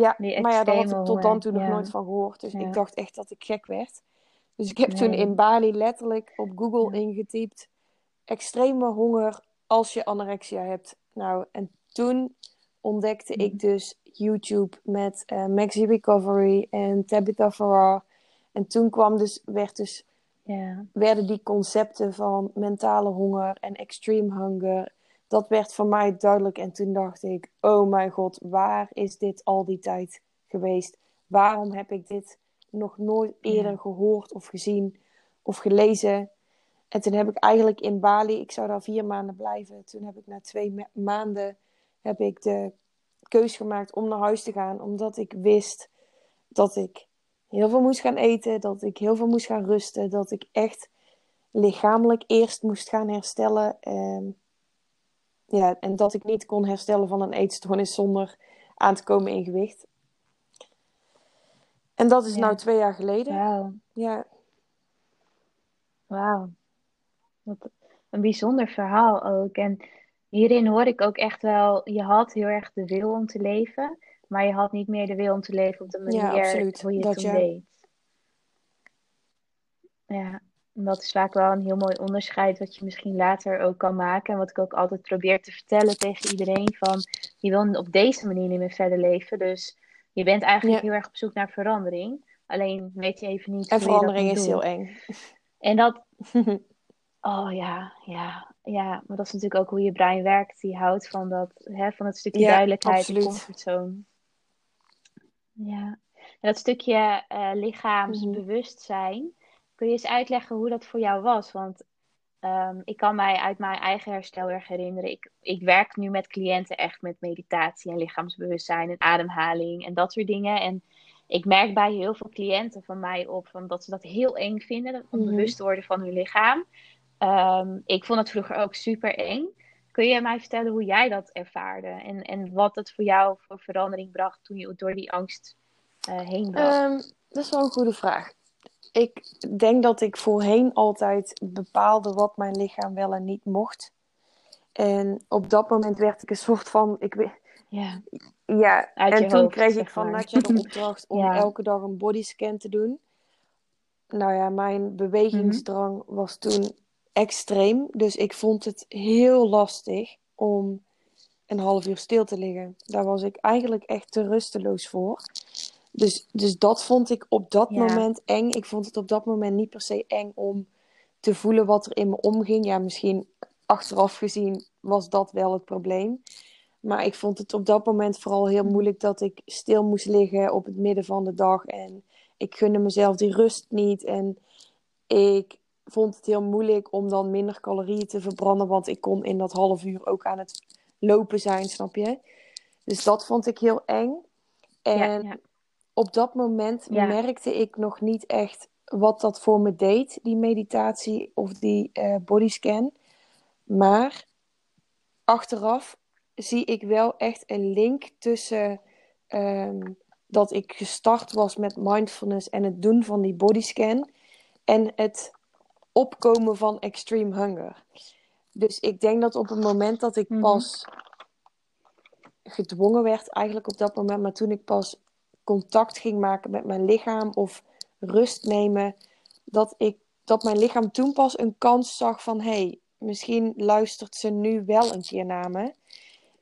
[SPEAKER 2] Ja, maar ja, daar had ik tot dan toe nog nooit van gehoord. Dus ik dacht echt dat ik gek werd. Dus ik heb toen in Bali letterlijk op Google ingetypt: extreme honger als je anorexia hebt. Nou, en toen ontdekte
[SPEAKER 1] Mhm.
[SPEAKER 2] ik dus YouTube met eh Maxi Recovery en Tabitha Farah. En toen kwam dus, werd dus
[SPEAKER 1] Ja.
[SPEAKER 2] werden die concepten van mentale honger en extreme hunger, dat werd voor mij duidelijk. En toen dacht ik, oh mijn god, waar is dit al die tijd geweest? Waarom heb ik dit nog nooit eerder
[SPEAKER 1] Ja.
[SPEAKER 2] gehoord of gezien of gelezen? En toen heb ik eigenlijk in Bali, ik zou daar vier maanden blijven. Toen heb ik na twee ma- maanden heb ik de keus gemaakt om naar huis te gaan, omdat ik wist dat ik heel veel moest gaan eten, dat ik heel veel moest gaan rusten, dat ik echt lichamelijk eerst moest gaan herstellen. En, ja, en dat ik niet kon herstellen van een eetstoornis zonder aan te komen in gewicht. En dat is
[SPEAKER 1] Ja.
[SPEAKER 2] nou twee jaar geleden.
[SPEAKER 1] Wauw.
[SPEAKER 2] Ja,
[SPEAKER 1] Wauw. Wat een bijzonder verhaal ook. En hierin hoor ik ook echt wel, je had heel erg de wil om te leven, maar je had niet meer de wil om te leven op de manier hoe je het
[SPEAKER 2] Dat
[SPEAKER 1] toen
[SPEAKER 2] ja.
[SPEAKER 1] deed. Ja, en dat is vaak wel een heel mooi onderscheid wat je misschien later ook kan maken. En wat ik ook altijd probeer te vertellen tegen iedereen van, je wil op deze manier niet meer verder leven. Dus je bent eigenlijk
[SPEAKER 2] Ja.
[SPEAKER 1] heel erg op zoek naar verandering. Alleen weet je even niet
[SPEAKER 2] en
[SPEAKER 1] hoe je dat
[SPEAKER 2] verandering is
[SPEAKER 1] doen.
[SPEAKER 2] heel eng.
[SPEAKER 1] En dat, Oh ja, ja, ja. Maar dat is natuurlijk ook hoe je brein werkt. Die houdt van, dat, hè, van het stukje
[SPEAKER 2] Ja,
[SPEAKER 1] duidelijkheid
[SPEAKER 2] absoluut.
[SPEAKER 1] en comfortzone. Ja. En dat stukje eh, lichaamsbewustzijn. Kun je eens uitleggen hoe dat voor jou was? Want ehm, ik kan mij uit mijn eigen herstel erg herinneren. Ik, ik werk nu met cliënten echt met meditatie en lichaamsbewustzijn en ademhaling en dat soort dingen. En ik merk bij heel veel cliënten van mij op van dat ze dat heel eng vinden, dat
[SPEAKER 2] Mhm.
[SPEAKER 1] bewust worden van hun lichaam. Ehm, ik vond het vroeger ook super eng. Kun je mij vertellen hoe jij dat ervaarde en, en wat het voor jou voor verandering bracht toen je door die angst eh, heen was?
[SPEAKER 2] Ehm, dat is wel een goede vraag. Ik denk dat ik voorheen altijd bepaalde wat mijn lichaam wel en niet mocht. En op dat moment werd ik een soort van. Ik, weet-
[SPEAKER 1] ja.
[SPEAKER 2] ja,
[SPEAKER 1] Uit
[SPEAKER 2] en toen
[SPEAKER 1] hoofd,
[SPEAKER 2] kreeg ik van. Natja de opdracht om
[SPEAKER 1] Ja.
[SPEAKER 2] elke dag een bodyscan te doen. Nou ja, mijn bewegingsdrang was toen extreem. Dus ik vond het heel lastig om een half uur stil te liggen. Daar was ik eigenlijk echt te rusteloos voor. Dus, dus dat vond ik op dat
[SPEAKER 1] Ja.
[SPEAKER 2] moment eng. Ik vond het op dat moment niet per se eng om te voelen wat er in me omging. Ja, misschien achteraf gezien was dat wel het probleem. Maar ik vond het op dat moment vooral heel moeilijk dat ik stil moest liggen op het midden van de dag. En ik gunde mezelf die rust niet. En ik vond het heel moeilijk om dan minder calorieën te verbranden. Want ik kon in dat half uur ook aan het lopen zijn, snap je? Dus dat vond ik heel eng. En op dat moment merkte ik nog niet echt wat dat voor me deed, die meditatie of die uh, bodyscan. Maar achteraf zie ik wel echt een link tussen ehm, dat ik gestart was met mindfulness en het doen van die bodyscan en het opkomen van extreme hunger. Dus ik denk dat op het moment dat ik mhm. pas gedwongen werd, eigenlijk op dat moment, maar toen ik pas contact ging maken met mijn lichaam of rust nemen, dat, ik, dat mijn lichaam toen pas een kans zag van hé, hey, misschien luistert ze nu wel een keer naar me.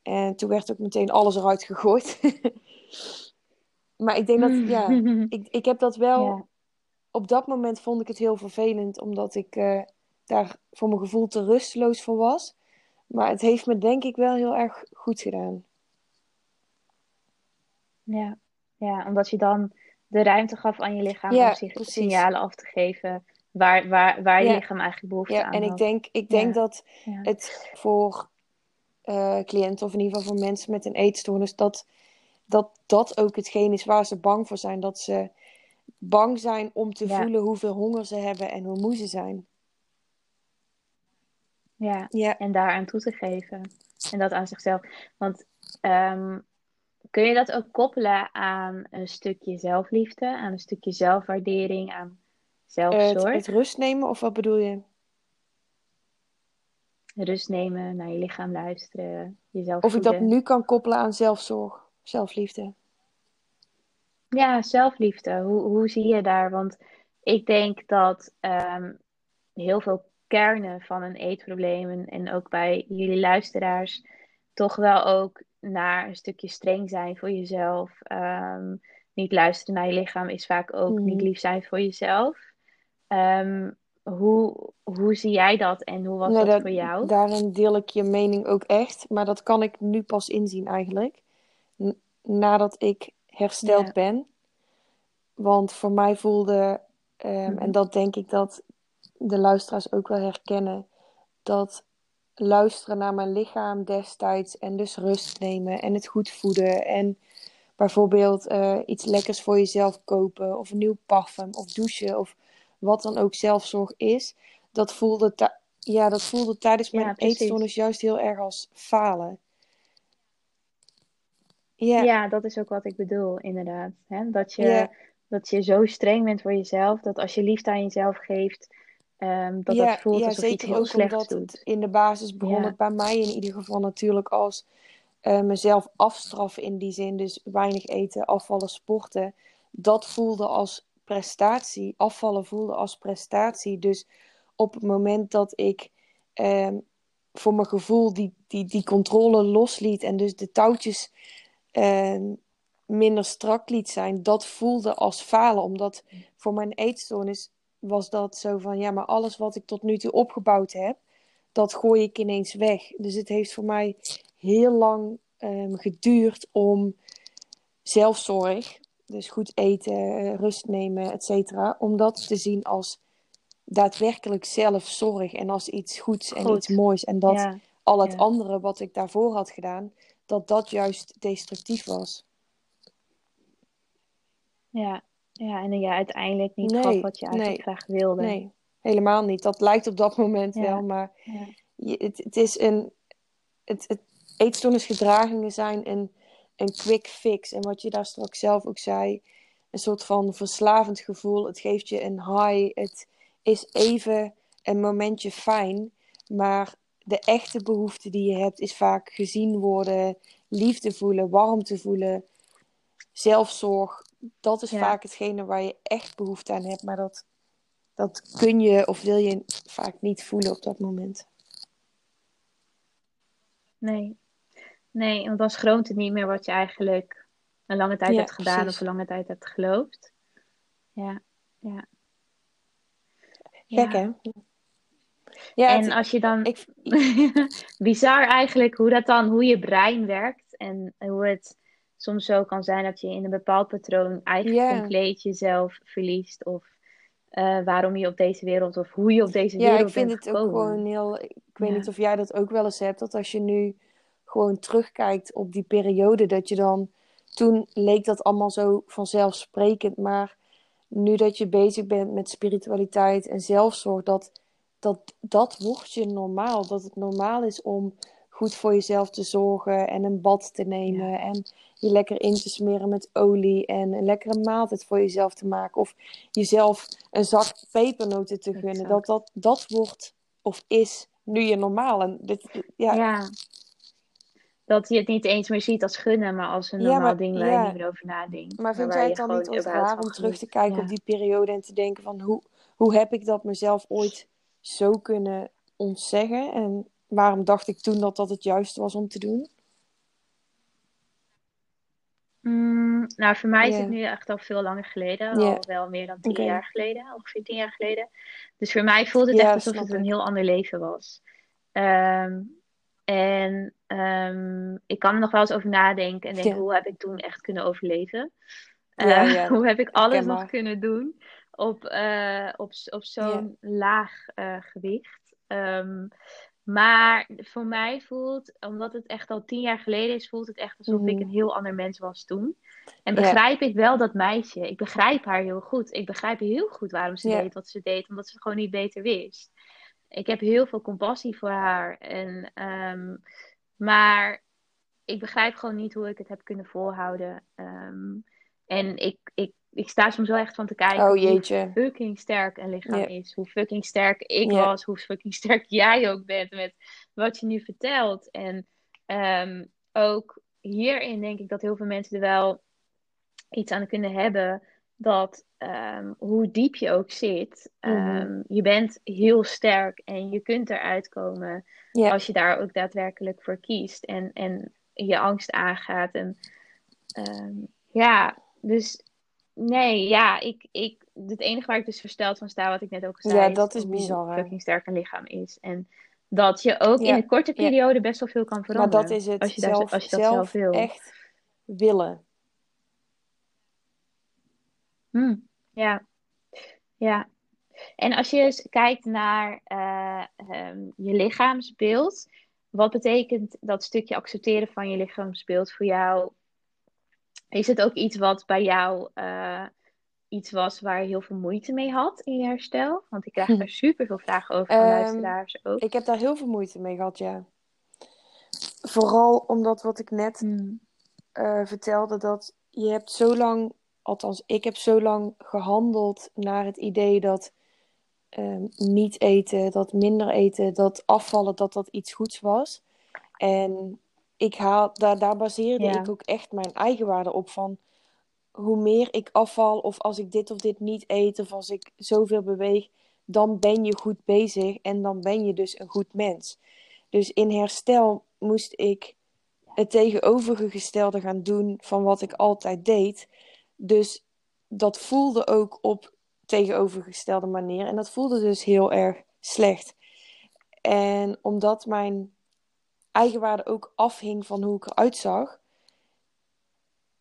[SPEAKER 2] En toen werd ook meteen alles eruit gegooid. maar ik denk dat, ja, ik, ik heb dat wel. Op dat moment vond ik het heel vervelend, omdat ik uh, daar voor mijn gevoel te rusteloos voor was. Maar het heeft me denk ik wel heel erg goed gedaan.
[SPEAKER 1] Ja, ja omdat je dan de ruimte gaf aan je lichaam om zich signalen af te geven waar, waar, waar je lichaam eigenlijk behoefte
[SPEAKER 2] ja,
[SPEAKER 1] aan
[SPEAKER 2] en
[SPEAKER 1] had.
[SPEAKER 2] ik denk, ik denk dat het voor uh, cliënten of in ieder geval voor mensen met een eetstoornis, dat, dat dat ook hetgeen is waar ze bang voor zijn. Dat ze bang zijn om te voelen hoeveel honger ze hebben en hoe moe ze zijn.
[SPEAKER 1] Ja, ja. en daaraan toe te geven. En dat aan zichzelf. Want um, kun je dat ook koppelen aan een stukje zelfliefde, aan een stukje zelfwaardering, aan zelfzorg?
[SPEAKER 2] het, het rust nemen of wat bedoel je?
[SPEAKER 1] Rust nemen, naar je lichaam luisteren, jezelf
[SPEAKER 2] Of ik dat nu kan koppelen aan zelfzorg, zelfliefde?
[SPEAKER 1] Ja, zelfliefde. Hoe, hoe zie je daar? Want ik denk dat um, heel veel kernen van een eetprobleem en, en ook bij jullie luisteraars toch wel ook naar een stukje streng zijn voor jezelf. Um, niet luisteren naar je lichaam is vaak ook niet mhm. lief zijn voor jezelf. Um, hoe, hoe zie jij dat en hoe was dat, voor jou?
[SPEAKER 2] Daarin deel ik je mening ook echt, maar dat kan ik nu pas inzien eigenlijk. nadat ik hersteld ben. Want voor mij voelde, um, en mhm. dat denk ik dat de luisteraars ook wel herkennen, dat luisteren naar mijn lichaam destijds en dus rust nemen en het goed voeden en bijvoorbeeld uh, iets lekkers voor jezelf kopen of een nieuw parfum of douchen of wat dan ook zelfzorg is, dat voelde, ja, dat voelde tijdens mijn ja, eetstoornis juist heel erg als falen.
[SPEAKER 1] Ja. ja, dat is ook wat ik bedoel, inderdaad. Hè? Dat, je, dat je zo streng bent voor jezelf, dat als je liefde aan jezelf geeft, Um, dat ja, voelt ja, alsof zeker iets heel slechts doet. Het
[SPEAKER 2] in de basis begon het bij mij in ieder geval natuurlijk als uh, mezelf afstraffen in die zin. Dus weinig eten, afvallen, sporten. Dat voelde als prestatie. Afvallen voelde als prestatie. Dus op het moment dat ik um, voor mijn gevoel die, die, die controle losliet en dus de touwtjes um, minder strak liet zijn, dat voelde als falen. Omdat voor mijn eetstoornis was dat zo van, ja, maar alles wat ik tot nu toe opgebouwd heb, dat gooi ik ineens weg. Dus het heeft voor mij heel lang um, geduurd om zelfzorg, dus goed eten, eh, rust nemen, et cetera, om dat te zien als daadwerkelijk zelfzorg en als iets goeds en iets moois. En dat al het andere wat ik daarvoor had gedaan, dat dat juist destructief was.
[SPEAKER 1] Ja, ja, en ja, uiteindelijk niet nee, gaf wat je eigenlijk graag wilde.
[SPEAKER 2] Nee, helemaal niet. Dat lijkt op dat moment wel, maar ja. het, het is een. Het, het, eetstoornisgedragingen zijn een, een quick fix. En wat je daar straks zelf ook zei, een soort van verslavend gevoel. Het geeft je een high. Het is even een momentje fijn, maar de echte behoefte die je hebt is vaak gezien worden, liefde voelen, warmte voelen, zelfzorg, dat is vaak hetgene waar je echt behoefte aan hebt. Maar dat, dat kun je of wil je vaak niet voelen op dat moment.
[SPEAKER 1] Nee. Nee, want dan schroomt het niet meer wat je eigenlijk een lange tijd hebt gedaan of een lange tijd hebt geloofd. Ja, ja.
[SPEAKER 2] Gek, hè?
[SPEAKER 1] Ja, en als je dan. Ik... Bizar eigenlijk hoe dat dan, hoe je brein werkt en hoe het soms zo kan zijn dat je in een bepaald patroon eigenlijk compleet jezelf verliest. Of eh, waarom je op deze wereld of hoe je op deze wereld
[SPEAKER 2] Ja, ik vind het ook gewoon heel. Ik weet
[SPEAKER 1] Ja.
[SPEAKER 2] niet of jij dat ook wel eens hebt, dat als je nu gewoon terugkijkt op die periode, dat je dan. Toen leek dat allemaal zo vanzelfsprekend, maar nu dat je bezig bent met spiritualiteit en zelfzorg, dat dat, dat wordt je normaal. Dat het normaal is om goed voor jezelf te zorgen en een bad te nemen en je lekker in te smeren met olie en een lekkere maaltijd voor jezelf te maken of jezelf een zak pepernoten te gunnen.
[SPEAKER 1] Exact.
[SPEAKER 2] Dat, dat, dat wordt of is nu je normaal. En dit, ja,
[SPEAKER 1] Ja. Dat je het niet eens meer ziet als gunnen, maar als een
[SPEAKER 2] Ja,
[SPEAKER 1] normaal
[SPEAKER 2] maar-
[SPEAKER 1] ding waar
[SPEAKER 2] ja.
[SPEAKER 1] je niet meer over nadenkt.
[SPEAKER 2] Maar vind jij het dan niet raar om terug te kijken op die periode en te denken van hoe, hoe heb ik dat mezelf ooit zo kunnen ontzeggen? En waarom dacht ik toen dat dat het juiste was om te doen?
[SPEAKER 1] Mm, nou, voor mij is het nu echt al veel langer geleden. Al wel meer dan tien jaar geleden. Ongeveer tien jaar geleden. Dus voor mij voelt het
[SPEAKER 2] Ja,
[SPEAKER 1] echt alsof het een heel ander leven was. Ehm, en ehm, ik kan er nog wel eens over nadenken. En denken, hoe heb ik toen echt kunnen overleven? Eh, hoe heb ik alles nog kunnen doen op, eh, op, op zo'n laag eh, gewicht? Ehm, maar voor mij voelt, omdat het echt al tien jaar geleden is, voelt het echt alsof ik
[SPEAKER 2] Mhm.
[SPEAKER 1] een heel ander mens was toen. En
[SPEAKER 2] Ja.
[SPEAKER 1] begrijp ik wel dat meisje. Ik begrijp haar heel goed. Ik begrijp heel goed waarom ze
[SPEAKER 2] Ja.
[SPEAKER 1] deed wat ze deed, omdat ze het gewoon niet beter wist. Ik heb heel veel compassie voor haar. En, ehm, maar ik begrijp gewoon niet hoe ik het heb kunnen volhouden. Ehm, en ik, ik, ik sta soms wel echt van te kijken
[SPEAKER 2] Oh
[SPEAKER 1] hoe fucking sterk een lichaam is. Hoe fucking sterk ik was. Hoe fucking sterk jij ook bent met wat je nu vertelt. En ehm, ook hierin denk ik dat heel veel mensen er wel iets aan kunnen hebben. Dat ehm, hoe diep je ook zit,
[SPEAKER 2] Mhm.
[SPEAKER 1] ehm, je bent heel sterk en je kunt eruit komen als je daar ook daadwerkelijk voor kiest en, en je angst aangaat. En ja, dus nee, ja, ik, ik, het enige waar ik dus versteld van sta, wat ik net ook zei,
[SPEAKER 2] Ja, dat is
[SPEAKER 1] hoe
[SPEAKER 2] bizar,
[SPEAKER 1] fucking sterk een lichaam is. En dat je ook
[SPEAKER 2] Ja,
[SPEAKER 1] in een korte
[SPEAKER 2] ja.
[SPEAKER 1] periode best wel veel kan
[SPEAKER 2] Maar
[SPEAKER 1] veranderen.
[SPEAKER 2] dat is het.
[SPEAKER 1] Als je, daar,
[SPEAKER 2] zelf,
[SPEAKER 1] als je dat zelf,
[SPEAKER 2] zelf
[SPEAKER 1] wil.
[SPEAKER 2] echt willen.
[SPEAKER 1] Hmm, ja, ja. En als je eens kijkt naar eh, ehm, je lichaamsbeeld, wat betekent dat stukje accepteren van je lichaamsbeeld voor jou? Is het ook iets wat bij jou eh, iets was waar je heel veel moeite mee had in je herstel? Want ik krijg daar super veel vragen over van
[SPEAKER 2] Ehm,
[SPEAKER 1] luisteraars ook.
[SPEAKER 2] Ik heb daar heel veel moeite mee gehad, ja. Vooral omdat wat ik net
[SPEAKER 1] Hmm,
[SPEAKER 2] eh, vertelde, dat je hebt zo lang, althans ik heb zo lang gehandeld naar het idee dat ehm, niet eten, dat minder eten, dat afvallen, dat dat iets goeds was. En ik haal, daar, daar baseerde
[SPEAKER 1] Ja.
[SPEAKER 2] ik ook echt mijn eigenwaarde op van hoe meer ik afval of als ik dit of dit niet eet of als ik zoveel beweeg, dan ben je goed bezig en dan ben je dus een goed mens. Dus in herstel moest ik het tegenovergestelde gaan doen van wat ik altijd deed. Dus dat voelde ook op tegenovergestelde manier. En dat voelde dus heel erg slecht. En omdat mijn eigenwaarde ook afhing van hoe ik eruit zag,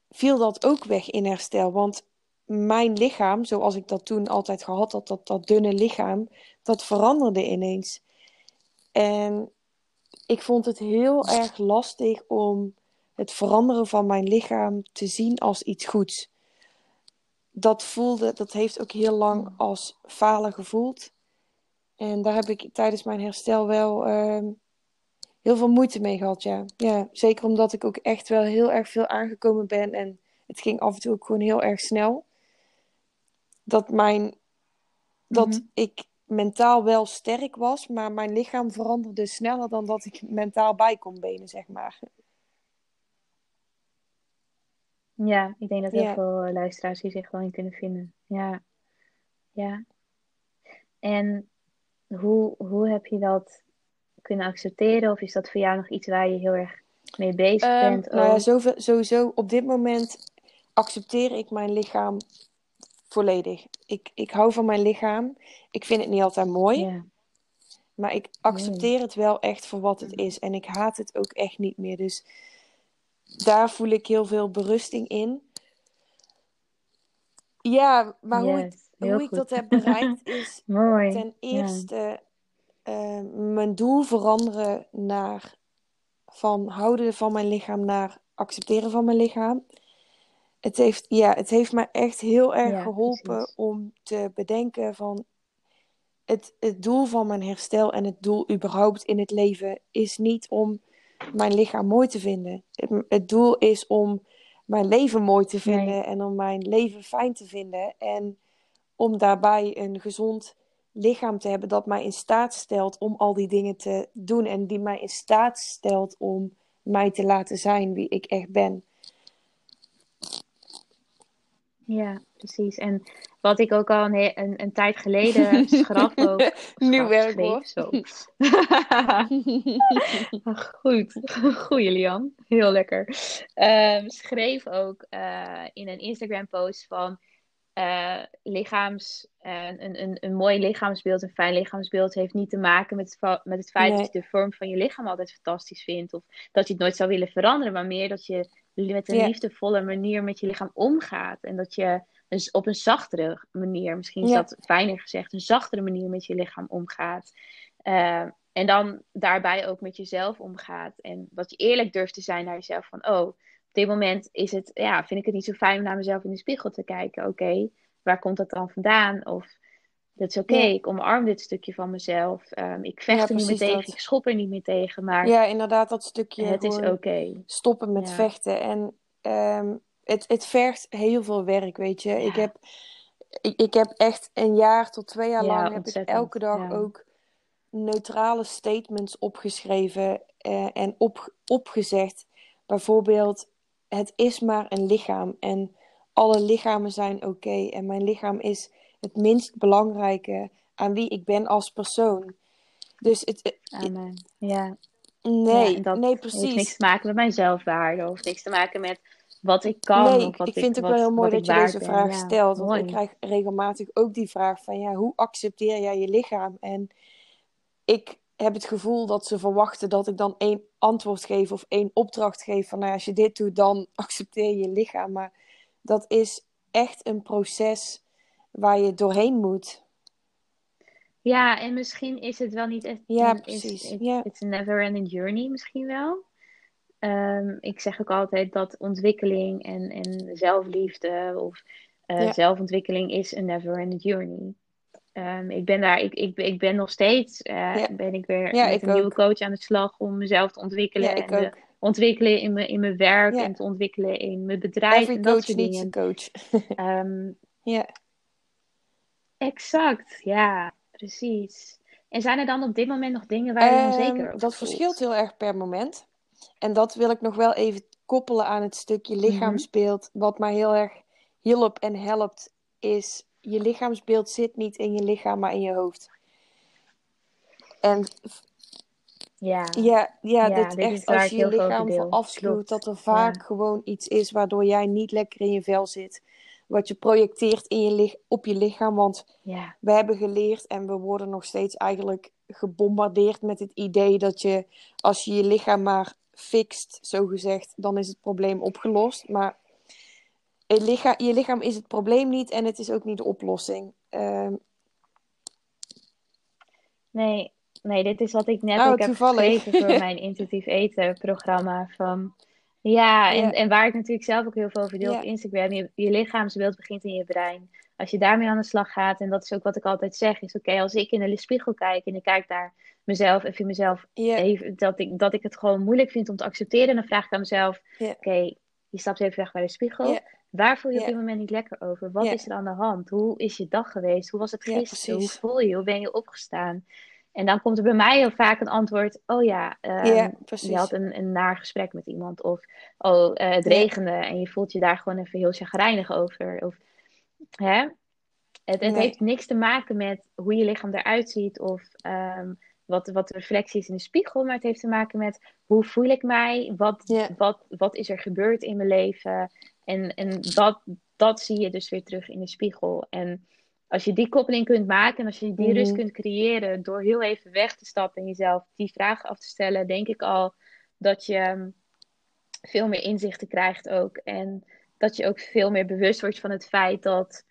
[SPEAKER 2] viel dat ook weg in herstel. Want mijn lichaam, zoals ik dat toen altijd gehad had, dat, dat dunne lichaam, dat veranderde ineens. En ik vond het heel erg lastig om het veranderen van mijn lichaam te zien als iets goeds. Dat voelde, dat heeft ook heel lang als falen gevoeld. En daar heb ik tijdens mijn herstel wel ehm, heel veel moeite mee gehad, ja. ja. Zeker omdat ik ook echt wel heel erg veel aangekomen ben. En het ging af en toe ook gewoon heel erg snel. Dat mijn... Dat
[SPEAKER 1] Mhm.
[SPEAKER 2] ik mentaal wel sterk was, maar mijn lichaam veranderde sneller dan dat ik mentaal bij kon benen, zeg maar.
[SPEAKER 1] Ja, ik denk dat heel
[SPEAKER 2] Ja.
[SPEAKER 1] veel eh, luisteraars hier zich wel in kunnen vinden. Ja, ja. En hoe, hoe heb je dat kunnen accepteren? Of is dat voor jou nog iets waar je heel erg mee bezig
[SPEAKER 2] Ehm,
[SPEAKER 1] bent
[SPEAKER 2] nou ja, zoveel, sowieso op dit moment accepteer ik mijn lichaam volledig. Ik, ik hou van mijn lichaam. Ik vind het niet altijd mooi,
[SPEAKER 1] Ja,
[SPEAKER 2] maar ik accepteer het wel echt voor wat het is. En ik haat het ook echt niet meer. Dus daar voel ik heel veel berusting in. Ja, maar hoe ik, hoe ik dat heb bereikt is
[SPEAKER 1] Mooi.
[SPEAKER 2] ten eerste eh, mijn doel veranderen naar van houden van mijn lichaam naar accepteren van mijn lichaam. Het heeft, ja, het heeft mij echt heel erg
[SPEAKER 1] Ja,
[SPEAKER 2] geholpen
[SPEAKER 1] precies.
[SPEAKER 2] om te bedenken van het, het doel van mijn herstel en het doel überhaupt in het leven is niet om mijn lichaam mooi te vinden. Het, het doel is om mijn leven mooi te vinden
[SPEAKER 1] Nee.
[SPEAKER 2] en om mijn leven fijn te vinden. En om daarbij een gezond lichaam te hebben dat mij in staat stelt om al die dingen te doen. En die mij in staat stelt om mij te laten zijn wie ik echt ben.
[SPEAKER 1] Ja, precies. En wat ik ook al een, een, een tijd geleden schreef ook.
[SPEAKER 2] Nieuw
[SPEAKER 1] schreef,
[SPEAKER 2] werkwoord.
[SPEAKER 1] Zo. Goed, goeie Lian. Heel lekker. Ehm, schreef ook eh, in een Instagram post van eh, lichaams, eh, een, een, een mooi lichaamsbeeld, een fijn lichaamsbeeld heeft niet te maken met het, met het feit
[SPEAKER 2] Nee.
[SPEAKER 1] dat je de vorm van je lichaam altijd fantastisch vindt of dat je het nooit zou willen veranderen, maar meer dat je met een
[SPEAKER 2] Ja.
[SPEAKER 1] liefdevolle manier met je lichaam omgaat en dat je dus op een zachtere manier, misschien is
[SPEAKER 2] Ja.
[SPEAKER 1] dat fijner gezegd, een zachtere manier met je lichaam omgaat. Eh, en dan daarbij ook met jezelf omgaat. En dat je eerlijk durft te zijn naar jezelf. Van, oh, op dit moment is het, ja, vind ik het niet zo fijn om naar mezelf in de spiegel te kijken. Oké, waar komt dat dan vandaan? Of, dat is oké,
[SPEAKER 2] Ja.
[SPEAKER 1] ik omarm dit stukje van mezelf. Ehm, ik vecht
[SPEAKER 2] Ja,
[SPEAKER 1] er niet meer tegen,
[SPEAKER 2] dat.
[SPEAKER 1] ik schop er niet meer tegen. Maar
[SPEAKER 2] Ja, inderdaad, dat stukje
[SPEAKER 1] het is oké.
[SPEAKER 2] stoppen met
[SPEAKER 1] Ja.
[SPEAKER 2] vechten. En ehm, het, het vergt heel veel werk, weet je. Ik, heb, ik, ik heb echt een jaar tot twee jaar
[SPEAKER 1] Ja,
[SPEAKER 2] lang heb ik elke dag ook neutrale statements opgeschreven eh, en op, opgezegd. Bijvoorbeeld, het is maar een lichaam en alle lichamen zijn oké. En mijn lichaam is het minst belangrijke aan wie ik ben als persoon. Dus het,
[SPEAKER 1] Amen. Ja.
[SPEAKER 2] nee,
[SPEAKER 1] ja, en dat
[SPEAKER 2] nee,
[SPEAKER 1] heeft niks
[SPEAKER 2] precies.
[SPEAKER 1] te maken met mijn zelfwaarde. Of niks te maken met wat ik kan.
[SPEAKER 2] Nee,
[SPEAKER 1] of wat
[SPEAKER 2] ik vind het ook wel heel mooi dat je deze
[SPEAKER 1] ben.
[SPEAKER 2] vraag
[SPEAKER 1] Ja,
[SPEAKER 2] stelt. Want
[SPEAKER 1] mooi.
[SPEAKER 2] ik krijg regelmatig ook die vraag van ja, hoe accepteer jij je lichaam? En ik heb het gevoel dat ze verwachten dat ik dan één antwoord geef of één opdracht geef van nou, als je dit doet, dan accepteer je lichaam. Maar dat is echt een proces waar je doorheen moet.
[SPEAKER 1] Ja, en misschien is het wel niet echt.
[SPEAKER 2] Ja, precies.
[SPEAKER 1] it-
[SPEAKER 2] Ja.
[SPEAKER 1] It's a never ending journey, misschien wel. Ehm, ik zeg ook altijd dat ontwikkeling en, en zelfliefde of eh, zelfontwikkeling is een never ending journey. Ehm, ik ben daar, ik, ik, ik ben nog steeds, eh,
[SPEAKER 2] Ja.
[SPEAKER 1] ben ik weer
[SPEAKER 2] Ja,
[SPEAKER 1] met
[SPEAKER 2] ik
[SPEAKER 1] een nieuwe coach aan de slag om mezelf te ontwikkelen
[SPEAKER 2] Ja,
[SPEAKER 1] en te ontwikkelen in mijn, in mijn werk en te ontwikkelen in mijn bedrijf
[SPEAKER 2] Every
[SPEAKER 1] en dat
[SPEAKER 2] coach
[SPEAKER 1] soort
[SPEAKER 2] needs a
[SPEAKER 1] dingen.
[SPEAKER 2] coach.
[SPEAKER 1] Ehm,
[SPEAKER 2] ja.
[SPEAKER 1] Exact, ja, precies. En zijn er dan op dit moment nog dingen waar je je onzeker over
[SPEAKER 2] dat verschilt heel erg per moment. En dat wil ik nog wel even koppelen aan het stukje
[SPEAKER 1] Mhm.
[SPEAKER 2] lichaamsbeeld. Wat mij heel erg hielp en helpt, is je lichaamsbeeld zit niet in je lichaam, maar in je hoofd. En
[SPEAKER 1] Ja,
[SPEAKER 2] ja, ja,
[SPEAKER 1] Ja,
[SPEAKER 2] dit echt, als je je lichaam dat er vaak
[SPEAKER 1] Ja.
[SPEAKER 2] gewoon iets is waardoor jij niet lekker in je vel zit. Wat je projecteert in je op je lichaam. Want
[SPEAKER 1] ja,
[SPEAKER 2] we hebben geleerd en we worden nog steeds eigenlijk gebombardeerd met het idee dat je, als je je lichaam maar fixt, zo gezegd, dan is het probleem opgelost. Maar het lichaam, je lichaam is het probleem niet en het is ook niet de oplossing. Ehm,
[SPEAKER 1] nee, nee, dit is wat ik net
[SPEAKER 2] Oh,
[SPEAKER 1] ook heb geschreven voor mijn intuïtief eten programma. Van, ja, en,
[SPEAKER 2] Ja.
[SPEAKER 1] en waar ik natuurlijk zelf ook heel veel over deel
[SPEAKER 2] Ja.
[SPEAKER 1] op Instagram. Je, je lichaamsbeeld begint in je brein. Als je daarmee aan de slag gaat, en dat is ook wat ik altijd zeg, is oké, als ik in de spiegel kijk en ik kijk naar mezelf en vind mezelf
[SPEAKER 2] ja,
[SPEAKER 1] even, dat, ik, dat ik het gewoon moeilijk vind om te accepteren, dan vraag ik aan mezelf. Oké, je stapt even weg bij de spiegel. Waar voel je op dit moment niet lekker over? Wat is er aan de hand? Hoe is je dag geweest? Hoe was het gisteren? Hoe voel je? Hoe ben je opgestaan? En dan komt er bij mij heel vaak een antwoord: Oh ja, ehm, je had een, een naar gesprek met iemand. Of oh, eh, het regende en je voelt je daar gewoon even heel chagrijnig over. Of, hè? Het, het
[SPEAKER 2] Nee.
[SPEAKER 1] heeft niks te maken met hoe je lichaam eruit ziet of ehm, wat, wat de reflectie is in de spiegel, maar het heeft te maken met hoe voel ik mij, wat, wat, wat is er gebeurd in mijn leven. En, en dat, dat zie je dus weer terug in de spiegel. En als je die koppeling kunt maken en als je die
[SPEAKER 2] Mhm.
[SPEAKER 1] rust kunt creëren door heel even weg te stappen en jezelf die vraag af te stellen, denk ik al dat je veel meer inzichten krijgt ook. En dat je ook veel meer bewust wordt van het feit dat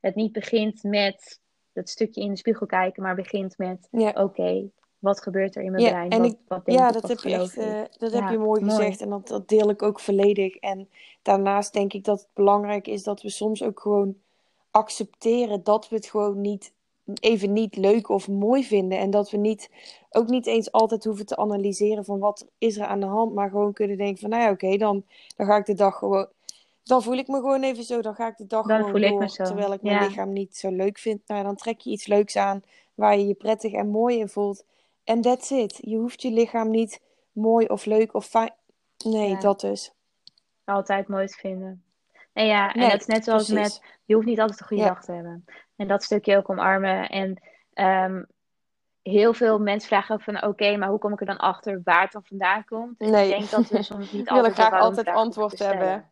[SPEAKER 1] het niet begint met dat stukje in de spiegel kijken, maar begint met:
[SPEAKER 2] Ja.
[SPEAKER 1] oké, wat gebeurt er in mijn
[SPEAKER 2] Ja,
[SPEAKER 1] brein?
[SPEAKER 2] en
[SPEAKER 1] Wat,
[SPEAKER 2] ik-
[SPEAKER 1] wat denk
[SPEAKER 2] Ja,
[SPEAKER 1] ik?
[SPEAKER 2] dat heb je echt dat
[SPEAKER 1] Ja,
[SPEAKER 2] heb je mooi
[SPEAKER 1] mooi.
[SPEAKER 2] gezegd en dat, dat deel ik ook volledig. En daarnaast denk ik dat het belangrijk is dat we soms ook gewoon accepteren dat we het gewoon niet even niet leuk of mooi vinden. En dat we niet, ook niet eens altijd hoeven te analyseren van wat is er aan de hand, maar gewoon kunnen denken van nou ja, oké, dan, dan ga ik de dag gewoon. Dan voel ik me gewoon even zo. Dan ga ik de dag
[SPEAKER 1] Dan
[SPEAKER 2] gewoon
[SPEAKER 1] voel ik me zo,
[SPEAKER 2] Terwijl ik mijn
[SPEAKER 1] ja.
[SPEAKER 2] lichaam niet zo leuk vind. Nou, dan trek je iets leuks aan waar je je prettig en mooi in voelt. En that's it. Je hoeft je lichaam niet mooi of leuk of fijn. Nee,
[SPEAKER 1] Ja.
[SPEAKER 2] dat dus.
[SPEAKER 1] Altijd mooi te vinden. En ja, en
[SPEAKER 2] Nee,
[SPEAKER 1] dat is net zoals
[SPEAKER 2] precies.
[SPEAKER 1] met, je hoeft niet altijd een goede
[SPEAKER 2] Ja.
[SPEAKER 1] dag te hebben. En dat stukje ook omarmen. En ehm, heel veel mensen vragen van, oké, maar hoe kom ik er dan achter waar het dan vandaan komt? En
[SPEAKER 2] Nee.
[SPEAKER 1] ik denk dat we soms niet altijd de
[SPEAKER 2] graag altijd antwoord hebben.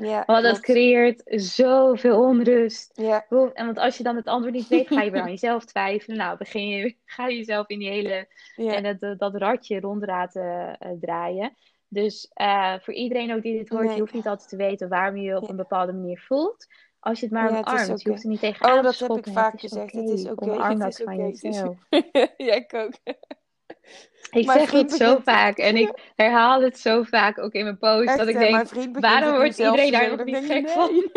[SPEAKER 2] Ja,
[SPEAKER 1] Want dat creëert zoveel onrust.
[SPEAKER 2] Ja,
[SPEAKER 1] En want als je dan het antwoord niet weet, ga je weer aan jezelf twijfelen. Nou, begin je, ga je jezelf in die hele
[SPEAKER 2] ja.
[SPEAKER 1] en dat, dat ratje rond laten eh, draaien. Dus eh, voor iedereen ook die dit hoort,
[SPEAKER 2] Nee.
[SPEAKER 1] je hoeft niet altijd te weten waarom je je op een bepaalde manier voelt. Als je het maar omarmt,
[SPEAKER 2] oké.
[SPEAKER 1] je hoeft er niet tegenaan
[SPEAKER 2] Oh,
[SPEAKER 1] te
[SPEAKER 2] dat heb ik
[SPEAKER 1] schoppen.
[SPEAKER 2] vaak
[SPEAKER 1] Het is
[SPEAKER 2] gezegd. Het is oké.
[SPEAKER 1] Omarm
[SPEAKER 2] Het
[SPEAKER 1] dat van jezelf.
[SPEAKER 2] ja, ik ook.
[SPEAKER 1] Ik
[SPEAKER 2] Mijn
[SPEAKER 1] zeg het zo vaak en ik herhaal het zo vaak ook in mijn post.
[SPEAKER 2] Echt,
[SPEAKER 1] dat ik denk, waarom wordt iedereen daar nog niet gek
[SPEAKER 2] ik,
[SPEAKER 1] van?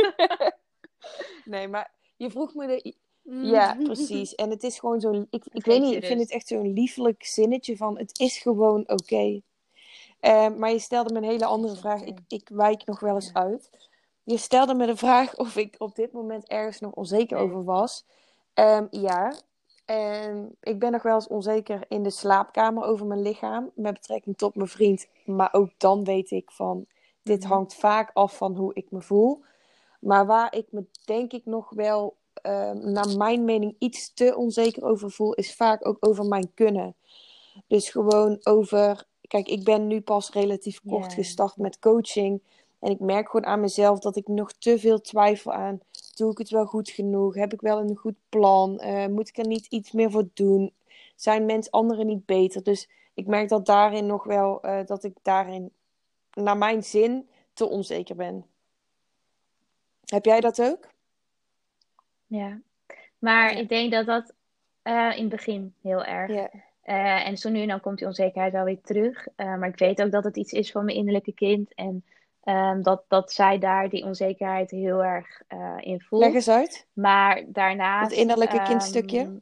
[SPEAKER 2] Nee, maar je vroeg me de... Ja, precies. En het is gewoon zo'n... Ik, ik weet niet, ik vind
[SPEAKER 1] rust.
[SPEAKER 2] het echt zo'n liefelijk zinnetje van... Het is gewoon oké. Eh, maar je stelde me een hele andere vraag. Ik, ik wijk nog wel eens
[SPEAKER 1] Ja.
[SPEAKER 2] uit. Je stelde me de vraag of ik op dit moment ergens nog onzeker
[SPEAKER 1] Nee.
[SPEAKER 2] over was. Ehm, ja. En ik ben nog wel eens onzeker in de slaapkamer over mijn lichaam. Met betrekking tot mijn vriend. Maar ook dan weet ik van... Dit
[SPEAKER 1] Mhm.
[SPEAKER 2] hangt vaak af van hoe ik me voel. Maar waar ik me denk ik nog wel, ehm, naar mijn mening, iets te onzeker over voel, is vaak ook over mijn kunnen. Dus gewoon over. Kijk, ik ben nu pas relatief kort gestart met coaching. En ik merk gewoon aan mezelf dat ik nog te veel twijfel aan. Doe ik het wel goed genoeg? Heb ik wel een goed plan? Eh, moet ik er niet iets meer voor doen? Zijn mensen anderen niet beter? Dus ik merk dat daarin nog wel, eh, dat ik daarin, naar mijn zin, te onzeker ben. Heb jij dat ook?
[SPEAKER 1] Ja, maar
[SPEAKER 2] Ja.
[SPEAKER 1] ik denk dat dat eh, in het begin heel erg.
[SPEAKER 2] Ja.
[SPEAKER 1] En zo nu en dan komt die onzekerheid wel weer terug. Maar ik weet ook dat het iets is van mijn innerlijke kind. En ehm, dat, dat zij daar die onzekerheid heel erg eh, in voelt.
[SPEAKER 2] Leg eens uit.
[SPEAKER 1] Maar daarnaast.
[SPEAKER 2] Het innerlijke
[SPEAKER 1] ehm,
[SPEAKER 2] kindstukje?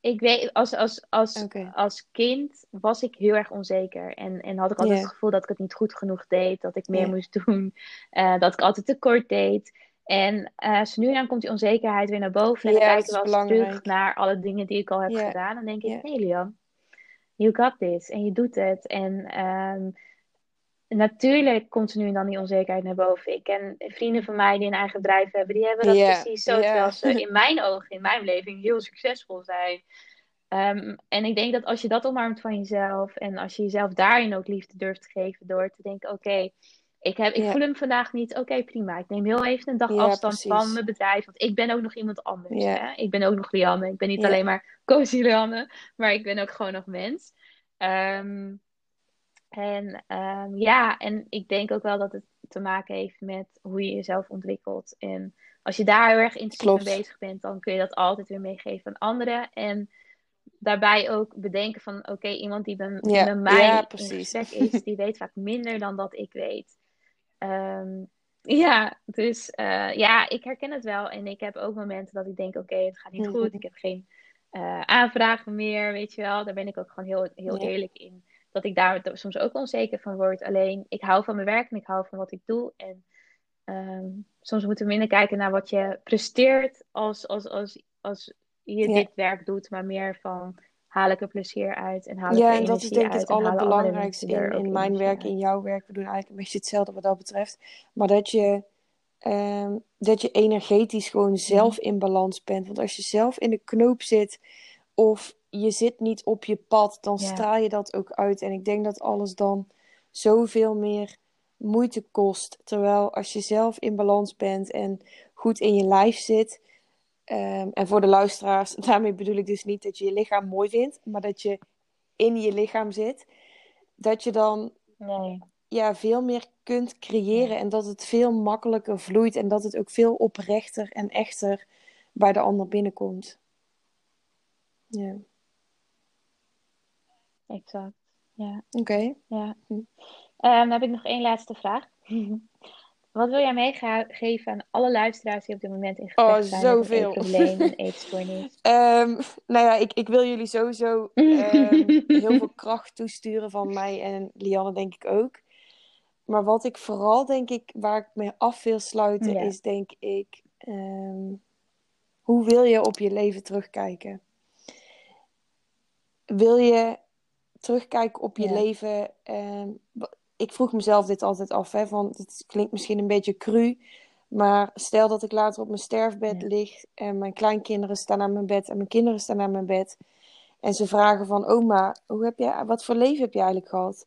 [SPEAKER 1] Ik weet, als, als, als, als kind was ik heel erg onzeker. En, en had ik altijd het gevoel dat ik het niet goed genoeg deed. Dat ik meer moest doen. eh, dat ik altijd tekort deed. En zo nu dan komt die onzekerheid weer naar boven. En dan kijk ik wel eens terug naar alle dingen die ik al heb gedaan. Dan denk ik, nee Lian, you got this. En je doet het. En ehm, natuurlijk komt er nu en dan die onzekerheid naar boven. Ik ken vrienden van mij die een eigen bedrijf hebben. Die hebben dat precies zo.
[SPEAKER 2] ja.
[SPEAKER 1] Terwijl ze in mijn ogen, in mijn beleving, heel succesvol zijn. Ehm, en ik denk dat als je dat omarmt van jezelf en als je jezelf daarin ook liefde durft te geven door te denken, oké, ik, heb, ik voel hem vandaag niet, oké, prima. Ik neem heel even een dag afstand
[SPEAKER 2] precies.
[SPEAKER 1] van mijn bedrijf, want ik ben ook nog iemand anders. Hè? Ik ben ook nog Lianne. Ik ben niet alleen maar cozy Lianne, maar ik ben ook gewoon nog mens. Ehm, en ehm, ja, en ik denk ook wel dat het te maken heeft met hoe je jezelf ontwikkelt. En als je daar heel erg intensief mee bezig bent, dan kun je dat altijd weer meegeven aan anderen. En daarbij ook bedenken van, oké, iemand die, bij,
[SPEAKER 2] Ja,
[SPEAKER 1] mij
[SPEAKER 2] ja,
[SPEAKER 1] in gesprek is, die weet vaak minder dan dat ik weet. Ehm, ja, dus eh, ja, ik herken het wel. En ik heb ook momenten dat ik denk, oké, het gaat niet
[SPEAKER 2] Mhm.
[SPEAKER 1] goed. Ik heb geen eh, aanvragen meer, weet je wel. Daar ben ik ook gewoon heel, heel
[SPEAKER 2] Ja.
[SPEAKER 1] eerlijk in. Dat ik daar soms ook onzeker van word. Alleen, ik hou van mijn werk en ik hou van wat ik doe. En ehm, soms moeten we minder kijken naar wat je presteert als, als, als, als je
[SPEAKER 2] Ja.
[SPEAKER 1] dit werk doet. Maar meer van, haal ik er plezier uit en haal ik
[SPEAKER 2] Ja,
[SPEAKER 1] er
[SPEAKER 2] en dat is
[SPEAKER 1] energie
[SPEAKER 2] denk ik
[SPEAKER 1] uit
[SPEAKER 2] het allerbelangrijkste
[SPEAKER 1] er
[SPEAKER 2] in, in mijn
[SPEAKER 1] energie
[SPEAKER 2] werk,
[SPEAKER 1] uit.
[SPEAKER 2] in jouw werk. We doen eigenlijk een beetje hetzelfde wat dat betreft. Maar dat je, ehm, dat je energetisch
[SPEAKER 1] Mhm.
[SPEAKER 2] gewoon zelf in balans bent. Want als je zelf in de knoop zit of je zit niet op je pad, dan
[SPEAKER 1] Ja.
[SPEAKER 2] straal je dat ook uit. En ik denk dat alles dan zoveel meer moeite kost. Terwijl als je zelf in balans bent en goed in je lijf zit. ehm, en voor de luisteraars, daarmee bedoel ik dus niet dat je je lichaam mooi vindt, maar dat je in je lichaam zit. Dat je dan
[SPEAKER 1] Nee.
[SPEAKER 2] ja, veel meer kunt creëren. En dat het veel makkelijker vloeit. En dat het ook veel oprechter en echter bij de ander binnenkomt. Ja.
[SPEAKER 1] Exact. Ja.
[SPEAKER 2] Oké.
[SPEAKER 1] Ja.
[SPEAKER 2] Hm.
[SPEAKER 1] Ehm, dan heb ik nog één laatste vraag. Wat wil jij meegeven aan alle luisteraars die op dit moment in gesprek
[SPEAKER 2] Oh,
[SPEAKER 1] zijn met
[SPEAKER 2] zoveel.
[SPEAKER 1] eetprobleem, een eetstoornis?
[SPEAKER 2] Ehm, nou ja, ik, ik wil jullie sowieso ehm, heel veel kracht toesturen van mij en Lianne, denk ik ook. Maar wat ik vooral, denk ik, waar ik me af wil sluiten,
[SPEAKER 1] Ja.
[SPEAKER 2] is denk ik, hoe wil je op je leven terugkijken? Wil je terugkijken op je
[SPEAKER 1] Ja.
[SPEAKER 2] leven? ehm, ik vroeg mezelf dit altijd af, hè, van, het klinkt misschien een beetje cru, maar stel dat ik later op mijn sterfbed
[SPEAKER 1] Ja.
[SPEAKER 2] lig en mijn kleinkinderen staan aan mijn bed en mijn kinderen staan aan mijn bed en ze vragen van oma, hoe heb jij, wat voor leven heb je eigenlijk gehad?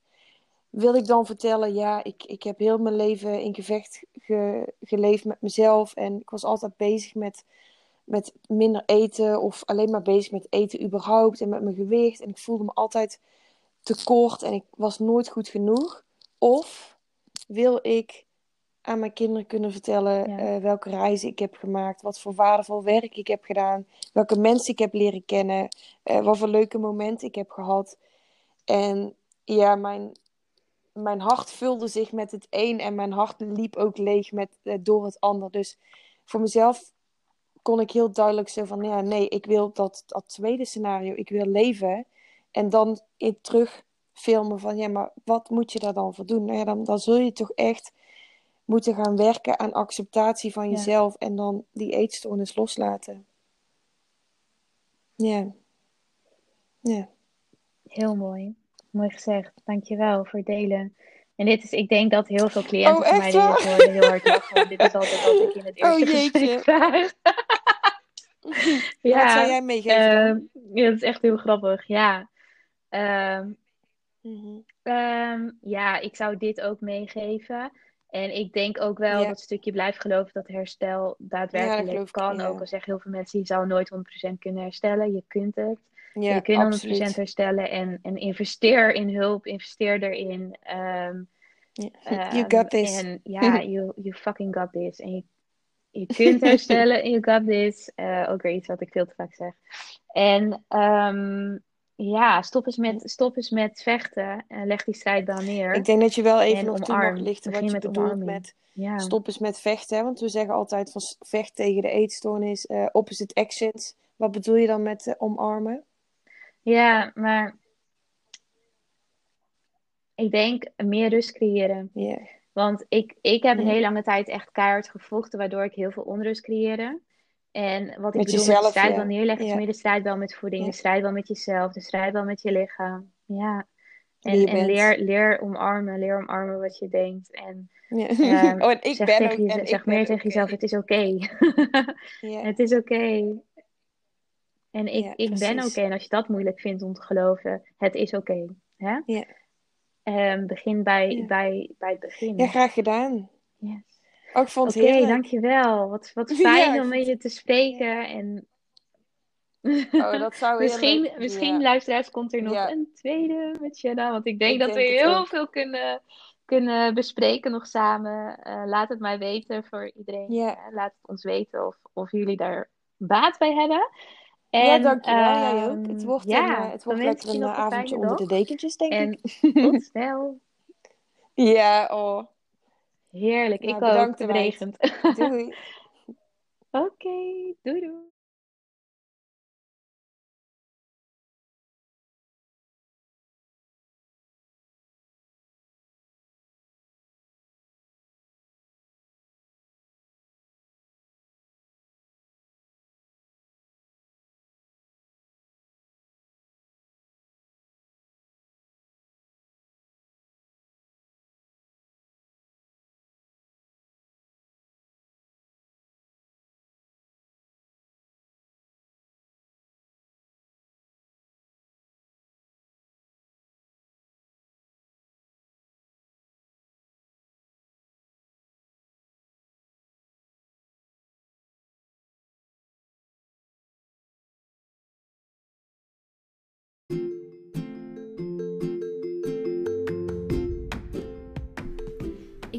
[SPEAKER 2] Wil ik dan vertellen, ja, ik, ik heb heel mijn leven in gevecht ge- geleefd met mezelf en ik was altijd bezig met, met minder eten of alleen maar bezig met eten überhaupt en met mijn gewicht en ik voelde me altijd tekort en ik was nooit goed genoeg? Of wil ik aan mijn kinderen kunnen vertellen
[SPEAKER 1] Ja.
[SPEAKER 2] eh, welke reizen ik heb gemaakt, wat voor waardevol werk ik heb gedaan, welke mensen ik heb leren kennen, eh, wat voor leuke momenten ik heb gehad. En ja, mijn, mijn hart vulde zich met het een en mijn hart liep ook leeg met, eh, door het ander. Dus voor mezelf kon ik heel duidelijk zo van, ja, nee, ik wil dat, dat tweede scenario, ik wil leven. En dan in terug filmen van, ja, maar wat moet je daar dan voor doen? Nou ja, dan, dan zul je toch echt moeten gaan werken aan acceptatie van
[SPEAKER 1] Ja.
[SPEAKER 2] jezelf en dan die eetstoornis loslaten. Ja. Ja.
[SPEAKER 1] Heel mooi. Mooi gezegd. Dankjewel voor het delen. En dit is, ik denk dat heel veel cliënten
[SPEAKER 2] Oh,
[SPEAKER 1] van mij die dit horen heel hard lachen. Dit is altijd wat ik in het
[SPEAKER 2] Oh,
[SPEAKER 1] eerste
[SPEAKER 2] jeetje.
[SPEAKER 1] gesprek vraag.
[SPEAKER 2] Wat zou jij meegeven
[SPEAKER 1] ehm, ja, dat is echt heel grappig. Ja. Ehm,
[SPEAKER 2] Mhm.
[SPEAKER 1] Ehm, ja, ik zou dit ook meegeven. En ik denk ook wel dat stukje blijf geloven dat herstel daadwerkelijk
[SPEAKER 2] ik,
[SPEAKER 1] kan.
[SPEAKER 2] ja.
[SPEAKER 1] Ook al zeggen heel veel mensen, je zou nooit 100% kunnen herstellen. Je kunt het.
[SPEAKER 2] Ja,
[SPEAKER 1] je kunt 100%
[SPEAKER 2] absoluut.
[SPEAKER 1] herstellen. En, en investeer in hulp, investeer erin. Ehm, ehm,
[SPEAKER 2] You got this.
[SPEAKER 1] En ja, you, you fucking got this. En je, je kunt herstellen, you got this. Eh, ook weer iets wat ik veel te vaak zeg. En ehm, ja, stop eens met, stop eens met vechten. En leg die strijdbaan neer.
[SPEAKER 2] Ik denk dat je wel even
[SPEAKER 1] En
[SPEAKER 2] nog toe mag
[SPEAKER 1] omarm.
[SPEAKER 2] lichten wat je
[SPEAKER 1] met
[SPEAKER 2] bedoelt
[SPEAKER 1] omarming.
[SPEAKER 2] met
[SPEAKER 1] Ja.
[SPEAKER 2] stop eens met vechten. Hè? Want we zeggen altijd van vecht tegen de eetstoornis, eh, opposite actions. Wat bedoel je dan met eh, omarmen?
[SPEAKER 1] Ja, maar ik denk meer rust creëren. Want ik, ik heb een hele lange tijd echt keihard gevochten, waardoor ik heel veel onrust creëerde. En wat ik
[SPEAKER 2] Met
[SPEAKER 1] bedoel met de strijdbal
[SPEAKER 2] ja.
[SPEAKER 1] neerleggen, is
[SPEAKER 2] Ja.
[SPEAKER 1] meer de strijdbal met voeding,
[SPEAKER 2] Ja.
[SPEAKER 1] de strijdbal met jezelf, de strijdbal met je lichaam. Ja. En, en leer, leer omarmen, leer omarmen wat je denkt. En
[SPEAKER 2] Ja.
[SPEAKER 1] ehm,
[SPEAKER 2] oh, en ik
[SPEAKER 1] zeg,
[SPEAKER 2] ben
[SPEAKER 1] tegen
[SPEAKER 2] ook,
[SPEAKER 1] zeg meer tegen jezelf, het is oké.
[SPEAKER 2] Ja.
[SPEAKER 1] Het is oké. En ik, ik ben oké. En als je dat moeilijk vindt om te geloven, het is oké. hè?
[SPEAKER 2] Ja.
[SPEAKER 1] Ehm, begin bij, bij, bij het begin.
[SPEAKER 2] ja, graag gedaan.
[SPEAKER 1] Yes.
[SPEAKER 2] Oh, ik vond
[SPEAKER 1] Oké,
[SPEAKER 2] het heerlijk.
[SPEAKER 1] dankjewel. Wat, wat fijn om met je te spreken. En
[SPEAKER 2] Oh, dat zou
[SPEAKER 1] misschien, misschien
[SPEAKER 2] ja.
[SPEAKER 1] luisteraars, komt er nog
[SPEAKER 2] Ja.
[SPEAKER 1] een tweede met Jenna. Want ik denk
[SPEAKER 2] Ik
[SPEAKER 1] dat
[SPEAKER 2] denk
[SPEAKER 1] we heel
[SPEAKER 2] ook.
[SPEAKER 1] veel kunnen, kunnen bespreken nog samen. Eh, laat het mij weten voor iedereen. Eh, laat het ons weten of, of jullie daar baat bij hebben. En,
[SPEAKER 2] ja, dankjewel. Ook.
[SPEAKER 1] ehm,
[SPEAKER 2] Het wordt,
[SPEAKER 1] ja,
[SPEAKER 2] een, eh, het wordt lekker een avondje onder de dekentjes, denk
[SPEAKER 1] En
[SPEAKER 2] ik.
[SPEAKER 1] tot snel.
[SPEAKER 2] ja, oh.
[SPEAKER 1] Heerlijk.
[SPEAKER 2] Nou,
[SPEAKER 1] ik ook. Het regent.
[SPEAKER 2] Doei.
[SPEAKER 1] Oké, doei doei.